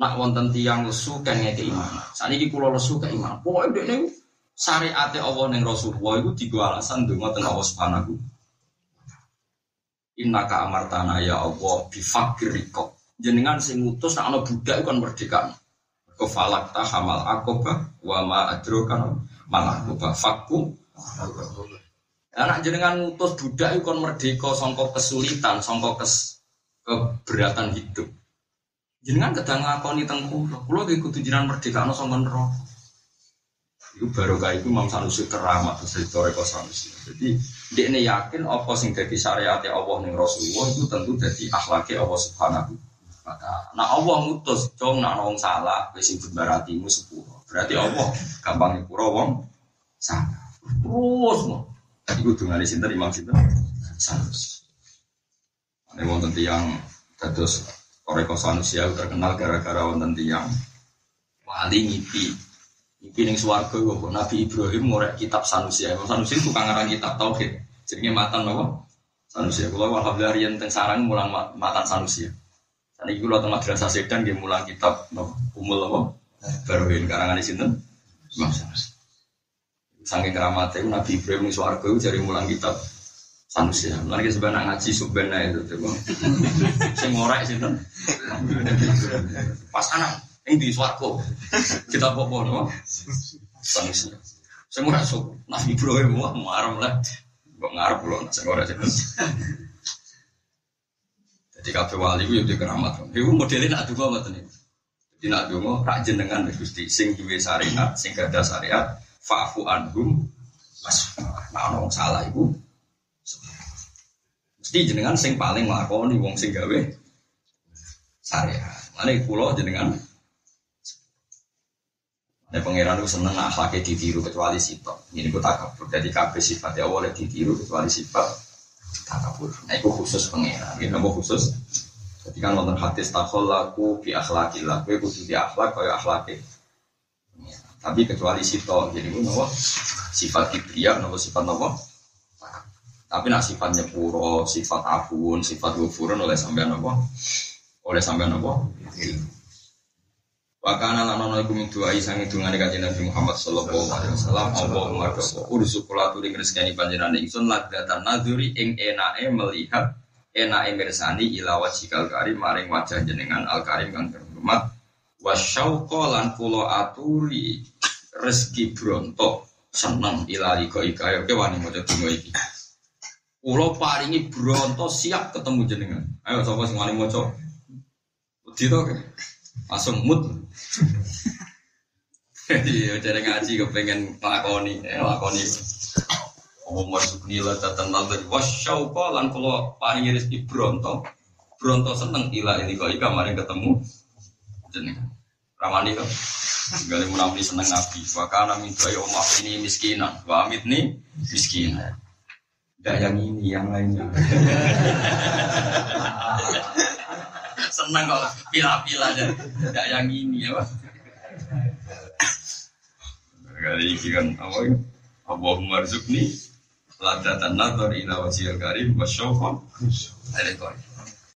nak wonten tiyang lesu kan ngeke iman. Saniki kula lesu ke iman. Pokoke dekne syariate Allah ning Rasulullah iku digo alasan donga teng Allah Subhanahu Inna ka amartana ya Allah bifakir riko. Jenengan sing ngutus nak ana budak kan merdeka. Kau falak ta hamal akoba wa ma adrokan mal akoba fakku. Anak jenengan ngutus budak kon merdeka sangka kesulitan, sangka kes keberatan hidup. Jenengan kedang ngakoni teng kula. Kula nggih kudu jenengan merdeka ana sangka neraka. Itu barokah itu Imam Sanusi keramat terus Toreko Sanusi. Jadi ini yakin apa sing jadi syariat Allah ning Rasulullah itu tentu jadi akhlaknya Allah Subhanahu maka nah Allah ngutus dong nak wong salah wis sing berarti sepuro. Berarti Allah gampang nyepuro wong salah. Terus mau. Dengar di sini Imam Sinten Sanusi. Ini wonten tiang terus Toreko Sanusi terkenal gara-gara wonten tiang wali ngipi Iki ning swarga kok Nabi Ibrahim ngorek kitab Sanusi. Sanusi itu tukang ngarang kitab tauhid. Jenenge matan napa? Sanusi. Kula alhamdulillah riyen teng sarang mulang matan Sanusi. Saniki kula teng madrasah Sedan nggih mulang kitab? Umul apa? Baruhin karangan? Imam Sanusi. Saking keramat itu Nabi Ibrahim ning swarga jari mulang kitab Sanusi. Lan ki sebenarnya ngaji subena itu tuh. Sing ngorek sinten? Pas anak ini di suarco. Kita popo no. Sanusi. Saya mau masuk. Nabi Ibrahim mau marah lah. Kok ngarep loh. Saya ora Jadi kafe wali itu yang keramat. Itu modelnya nak dua macam ini. Jadi nak dua rak jenengan gusti sing duwe syariat, sing gada syariat, fa'fu anhum mas nah orang salah ibu mesti jenengan sing paling nglakoni wong sing gawe syariat. Mane kula jenengan Nah, pangeran itu seneng akhlaknya ditiru kecuali sifat. Ini gue tak kabur. Jadi kabeh sifat ya boleh ditiru kecuali sifat takabur. Nah itu khusus pengeran. Ini nama khusus. Kan nonton hadis takol laku bi akhlakillah. Kue kudu di akhlak kaya akhlaknya. Tapi kecuali sito, jadi gue nopo sifat kibriya, nopo sifat nopo. Tapi nak sifatnya puro, sifat abun, sifat gufurun oleh sampean nopo, oleh sampean nopo. Wakana lan ana iku min doa isang dungane kanjeng Nabi Muhammad sallallahu alaihi wasallam Allahumma rabbana ursu kula turi ngreseni panjenengan ingsun lagatan nadzuri ing enake melihat enake mirsani ila wajhikal karim maring wajah jenengan al karim kang terhormat. Wasyauqa lan kula aturi rezeki bronto seneng ila ika ika ya ke wani maca donga iki kula paringi bronto siap ketemu jenengan. Ayo sapa sing wani maca? Wedi to langsung mood jadi jadi ngaji kepengen lakoni eh lakoni nila tatan nazar wasyauqa lan kula paringi rezeki bronto. Bronto seneng ila ini kok ika mari ketemu jenengan. Ramani kok. Gali menampi seneng nabi. Wa kana min doa omah ini miskinan. Wa amit nih miskinan Tidak yang ini, yang lainnya. *laughs* Seneng kok pila-pila aja. Tidak yang ini ya, Pak. Kali ini kan apa ya? Allahumma rizukni ladatan nadhar ila wajhil karim wa syauqa.